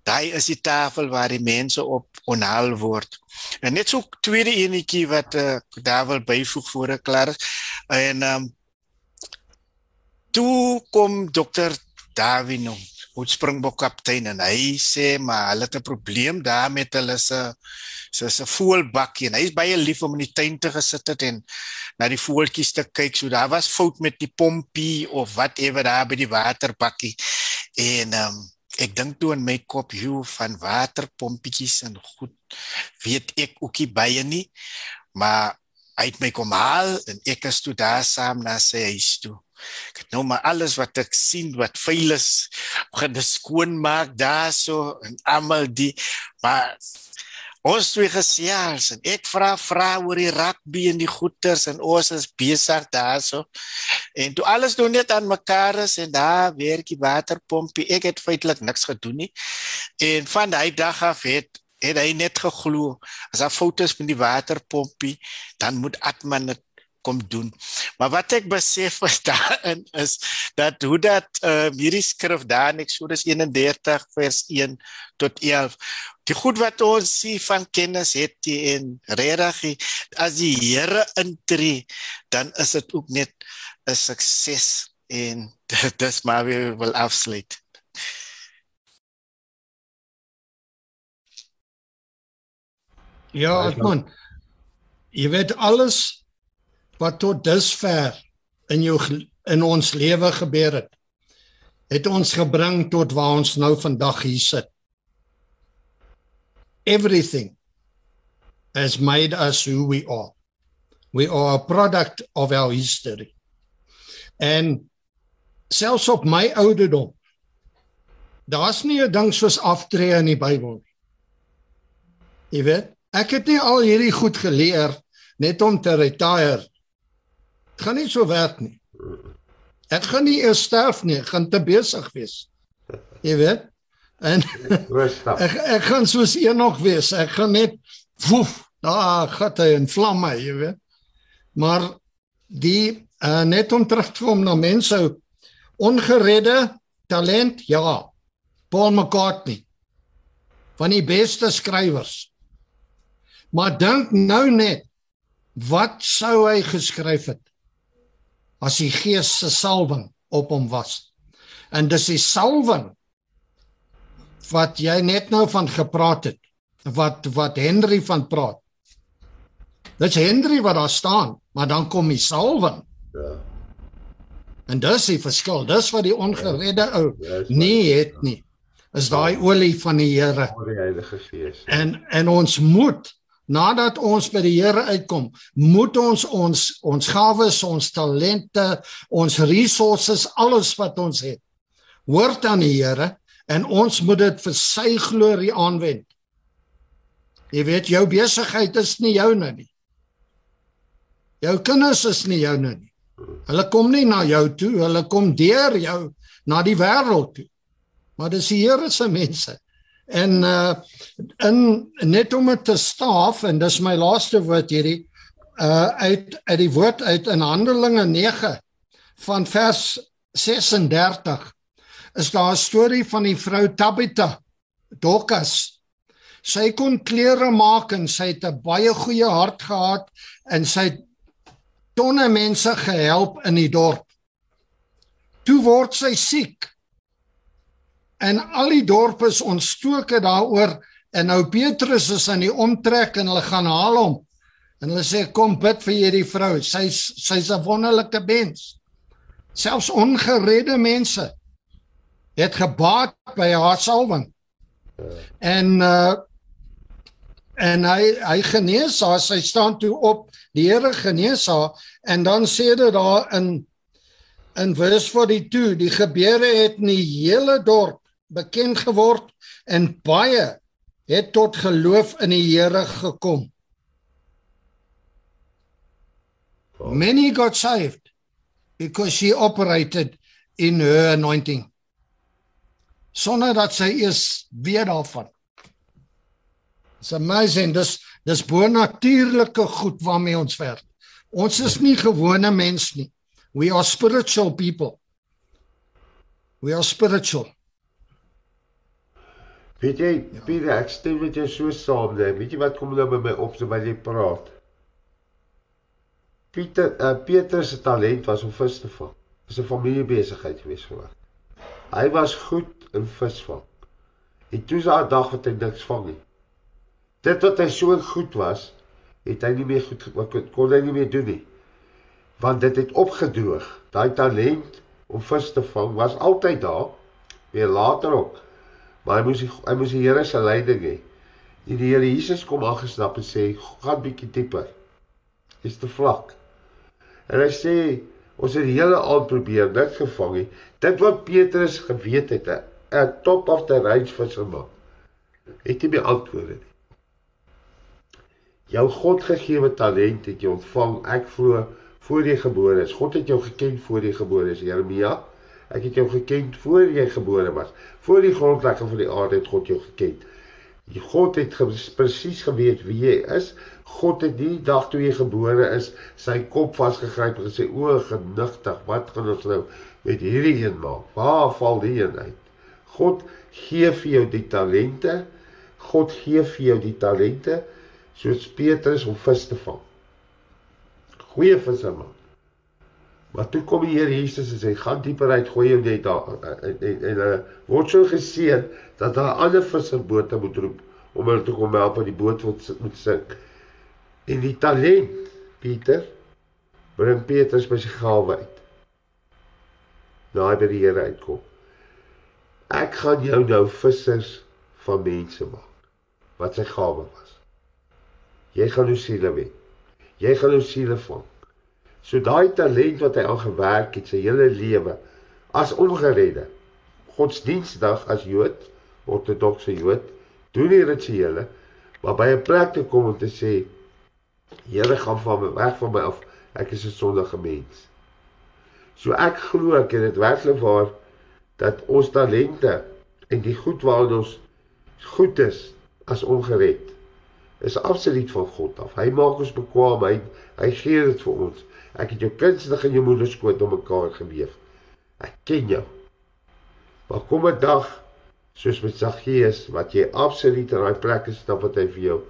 daai is die tafel waar die mense op onhaal word. En net so tweede enetjie wat uh, daar wil byvoeg voor ek klaar is. En ehm um, toe kom dokter Davino, ons Springbok kaptein en hy sê maar hulle het 'n probleem daar met hulle se se se voelbakkie hy's baie lief om in die tuin te gesit het en na die voeltjies te kyk. So daar was fout met die pompie of whatever daar by die waterbakkie. En ehm um, ek dink toe in my kop hoe van waterpompietjies en goed weet ek ookie baie nie. Maar hy het my kom haal en ek is toe daar saam na sy huis toe. Ek het nou maar alles wat ek sien wat vuil is gaan skoon maak daar so en almal die maar Ons twee gesels en ek vra vra oor die rugby en die goeters en ons is besig daarso. En toe alles doen net aan mekaar is en daar werk die waterpompie. Ek het feitelik niks gedoen nie. En van daai dag af het het hy net geglo as daar foute is met die waterpompie, dan moet Atman dit kom doen. Maar wat ek besef is daarin is dat hoe dat uh, hierdie skrif daar in Eksodus 31 vers 1 tot 11 die goed wat ons sien van kennis het jy en regtig as die Here intree dan is dit ook net 'n sukses en dis maar wie wil afsluit. Ja, man. Jy weet alles wat tot dusver in jou in ons lewe gebeur het, het ons gebring tot waar ons nou vandag hier sit. Everything has made us who we are. We are a product of our history. En selfs op my ouderdom daar's nie 'n ding soos aftree in die Bybel nie. Jy weet, ek het nie al hierdie goed geleer net om te retire Dit gaan nie so werk nie. Ek gaan nie eers sterf nie, ek gaan te besig wees. Jy weet? En ek ek gaan soos eenog wees. Ek gaan net woef, daar gaan hy in vlamme, jy weet. Maar die uh, net om terug te kom na mense ongeredde talent, ja. Paul McCartney van die beste skrywers. Maar dink nou net wat sou hy geskryf het? As die Gees se salwing op hom was. En dis die salwing wat jy net nou van gepraat het wat wat Henry van praat. Dit's Henry wat daar staan, maar dan kom die salwing. Ja. En dis die verskil. Dis wat die ongeredde ou ja, nie het nie. Is daai olie van die Here. Die Heilige Gees. En en ons moet nadat ons by die Here uitkom, moet ons ons ons gawes, ons talente, ons resources, alles wat ons het, hoort aan die Here en ons moet dit vir sy glorie aanwend. Jy weet jou besigheid is nie joune nie. Jou kinders is nie joune nie. Hulle kom nie na jou toe, hulle kom deur jou na die wêreld toe. Maar dis die Here se mense. En uh in net om dit te staaf en dis my laaste woord hierdie uh uit uit die woord uit in Handelinge 9 van vers 36 is daar 'n storie van die vrou Tabitha Dorcas. Sy kon klere maak en sy het 'n baie goeie hart gehad en sy het tonne mense gehelp in die dorp. Toe word sy siek en al die dorpe is ontstoke daaroor en nou Petrus is aan die omtrek en hulle gaan haal hom. En hulle sê kom bid vir hierdie vrou. Sy's sy's 'n wonderlike mens. Selfs ongeredde mense het gebaat by haar salwing. En uh en hy hy genees haar. Sy staan toe op. Die Here genees haar. En dan sê dit daar in in vers 42 die gebeure het in die hele dorp bekend geword en baie het tot geloof in die Here gekom. Many got saved because she operated in her anointing. Sonder dat sy eers weet daarvan. It's amazing dis dis bonatuurlike goed waarmee ons werk. Ons is nie gewone mens nie. We are spiritual people. We are spiritual. Weet jy, Pieter, ek stem met jou so saam, nee. Weet jy wat kom nou by my op terwyl jy praat? Pieter, uh, Peter se talent was om vis te vang. Dis 'n familiebesigheid gewees vir hom. Hy was goed in visvang. En toe was daar dag wat hy niks vang nie. Dit wat hy so goed was, het hy nie meer goed kon hy nie meer doen nie. Want dit het opgedroog. Daai talent om vis te vang was altyd daar. Weer later ook. Maar hy moes die, hy moes die Here se leiding hê. En die Here Jesus kom aangesnap en sê, "Gaan bietjie dieper." Dis te vlak. En hy sê, "Ons het die hele aand probeer, niks gevang nie." Dit wat Petrus geweet het, 'n top of the range visserman. Het nie meer antwoorde nie. Jou Godgegewe talent het jy ontvang. Ek glo voor jy gebore is. God het jou geken voor jy gebore is. Jeremia Ek het jou geken voor jy gebore was. Voor die grondlegging van die aarde het God jou geken. Die God het ge presies geweet wie jy is. God het die dag toe jy gebore is, sy kop vasgegryp en gesê: "O, genigtig, wat gaan ons nou met hierdie een maak? Waar val die een uit?" God gee vir jou die talente. God gee vir jou die talente soos Petrus om vis te vang. Goeie visserman. Maar toe kom die Here Jesus en sê gaan dieper uit, gooi jou net daar en en hulle word so geseën dat daar ander visserbote moet roep om hulle te kom help om die boot moet sink. En die talent Pieter bring Petrus by sy gawe uit. Daai by die Here uitkom. Ek gaan jou nou vissers van mense maak. Wat sy gawe was. Jy gaan nou siele wen. Jy gaan nou siele vang. So daai talent wat hy al gewerk het sy hele lewe as ongeredde. Godsdienstig as Jood, ortodokse Jood, doen die rituele, maar by 'n plek te kom om te sê Here gaan van my weg van my af, ek is 'n sondige mens. So ek glo ek het dit werklik waar dat ons talente en die goed waarin ons goed is as ongered is absoluut van God af. Hy maak ons bekwam, hy hy gee dit vir ons. Ek het jou kunstig in jou moeder skoot om mekaar geweef. Ek ken jou. Maar kom 'n dag soos met Saggeus wat jy absoluut in daai plek is wat hy vir jou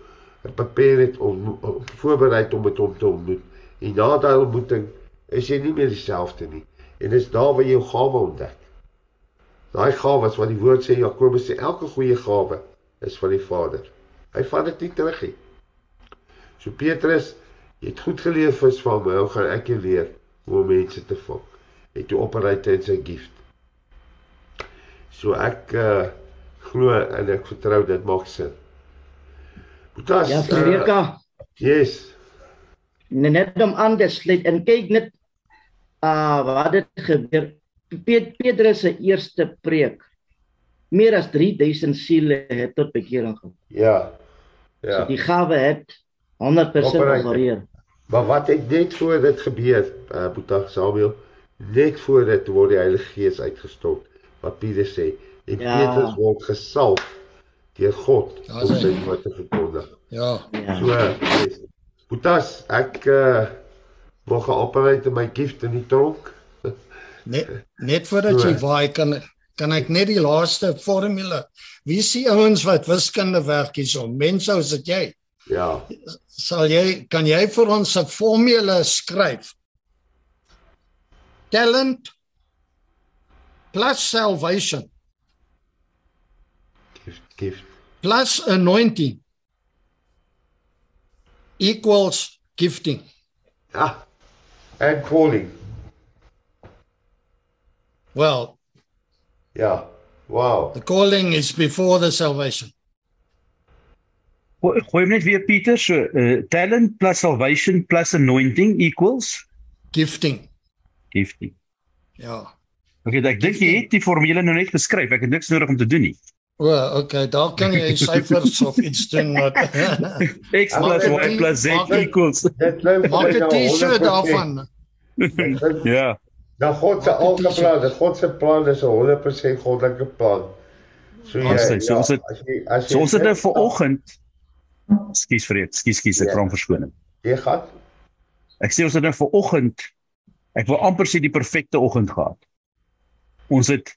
beperk het om, voorberei om met hom te ontmoet. En na daai ontmoeting is jy nie meer dieselfde nie. En dis daar waar jy jou gawe ontdek. Daai gawes wat die woord sê Jakobus sê elke goeie gawe is van die Vader. Hy vat dit nie terug nie. So Petrus Jy het goed geleef vis van my, hoe gaan ek jou leer hoe om mense te vang? Het jy opereer in sy gift. So ek uh glo en ek vertrou dit maak sin. Boetas. Ja, Frederika. Uh, yes. Net om anders net en kyk net uh wat het gebeur. Petrus se eerste preek. Meer as 3000 siele het tot bekering gekom. Ja. Ja. So die gawe het 100% opereer. Maar wat het net voor dit gebeur, uh, Boeta Samuel, net voor dit word die Heilige Gees uitgestort. Wat Petrus sê, en ja. Petrus word gesalf deur God ja, om sy woord te verkondig. Ja. ja. So, yes. Boetas, ek uh wou geopereer my gift in die tronk. net net voordat so. jy waai kan kan ek net die laaste formule. Wie die ouens wat wiskunde werk hierso? Mense, is dit jy? Ja. Sal jy kan jy vir ons 'n formule skryf? Talent plus salvation. Gift gift. Plus anointing equals gifting. Ja. And calling. Well. Ja. Wow. The calling is before the salvation. Gooi net weer Pieter so uh, talent plus salvation plus anointing equals gifting. Gifting. Ja. Okay, ek dink jy het die formule nou net geskryf. Ek het niks nodig om te doen nie. O, oh, okay, daar kan jy syfers of iets doen wat x plus y plus z equals. Maak 'n T-shirt daarvan. ja. Nou God se algeplan, God se plan is 'n 100% goddelike plan. So jy, ja, so ons het, as jy, as jy so ons het nou vanoggend Skus vir dit. Skus, skus, ek vra om verskoning. Jy gaan. Ek sê ons het nou vir oggend ek wil amper sê die perfekte oggend gehad. Ons het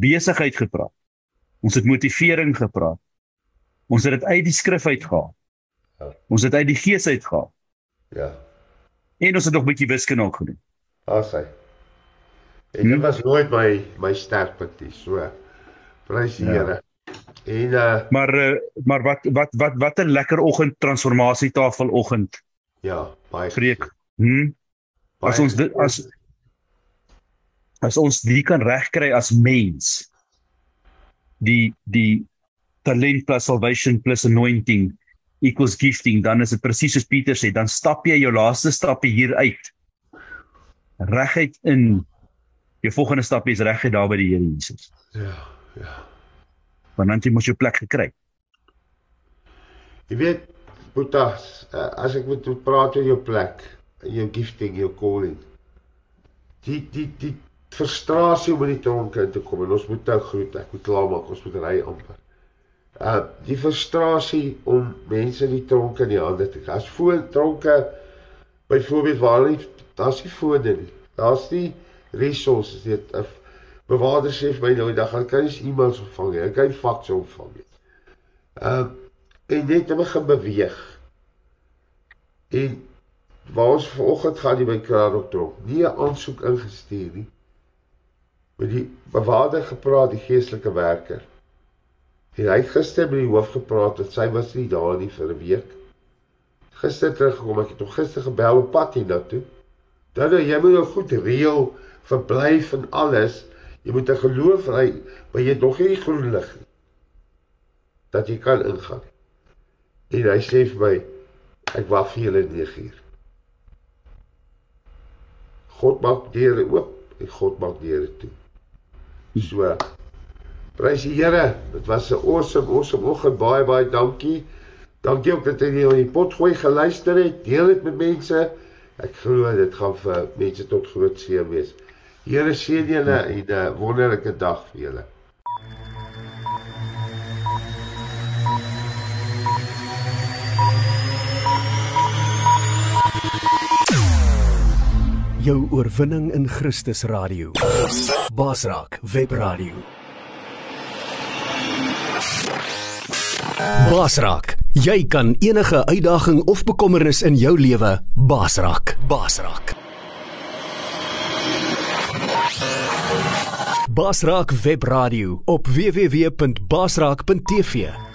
besigheid gepraat. Ons het motivering gepraat. Ons het dit uit die skrif uitgehaal. Ja. Ons het uit die gees uitgehaal. Ja. En ons het nog 'n bietjie wiskunde ook gedoen. Daar's hy. En dit was nooit my my sterkpunt nie. So prys die Ja. Here. En uh Maar uh, maar wat wat wat wat 'n lekker oggend transformasietafel oggend ja, baie preek. Hm? As ons dit as as ons dit kan regkry as mens die die talent plus salvation plus anointing equals gifting dan is dit presies soos Pieter sê dan stap jy jou laaste stappe hier uit reguit in jou volgende stap is reguit daar by die Here Jesus Ja, ja. want dan jy mos jou plek gekry Jy weet, Boetas, uh, as ek moet praat oor jou plek, jou gifting, jou calling. Die die die frustrasie om in die tronk in te kom en ons moet nou groet, ek moet klaar maak, ons moet ry amper. Uh die frustrasie om mense in die tronk in die hande te kry. As voor tronke byvoorbeeld waar nie daar's nie fone nie. Daar's nie resources nie. 'n Bewaarder sê vir my nou dag, hulle kan nie e-mails ontvang. Hulle kan nie fakse ontvang nie. Uh en net te begin beweeg. En waar ons vanoggend gaan die by kraal optrok. Nie 'n aansoek ingestuur nie. Met die bewaarder gepraat, die geestelike werker. En hy het gister by die hoof gepraat dat sy was nie daar nie vir 'n week. Gister teruggekom, ek het hom gister gebel op pad hiernatoe. Dan nou, jy moet nou goed reël, verblyf en alles. Jy moet 'n geloof ry, maar jy het nog nie groen lig nie. Dat jy kan ingaan. En hy sê vir my, ek wag vir julle 9 uur. God maak deure oop en God maak deure toe. So prys die Here. Dit was 'n awesome awesome oggend. Baie baie dankie. Dankie ook dat jy na die pot gooi geluister het. Deel dit met mense. Ek glo dit gaan vir mense tot groot seën wees. Here seën julle en 'n wonderlike dag vir julle. Jou oorwinning in Christus radio. Basraak webradio. Basraak, jy kan enige uitdaging of bekommernis in jou lewe basraak. Basraak. Basraak webradio op www.basraak.tv.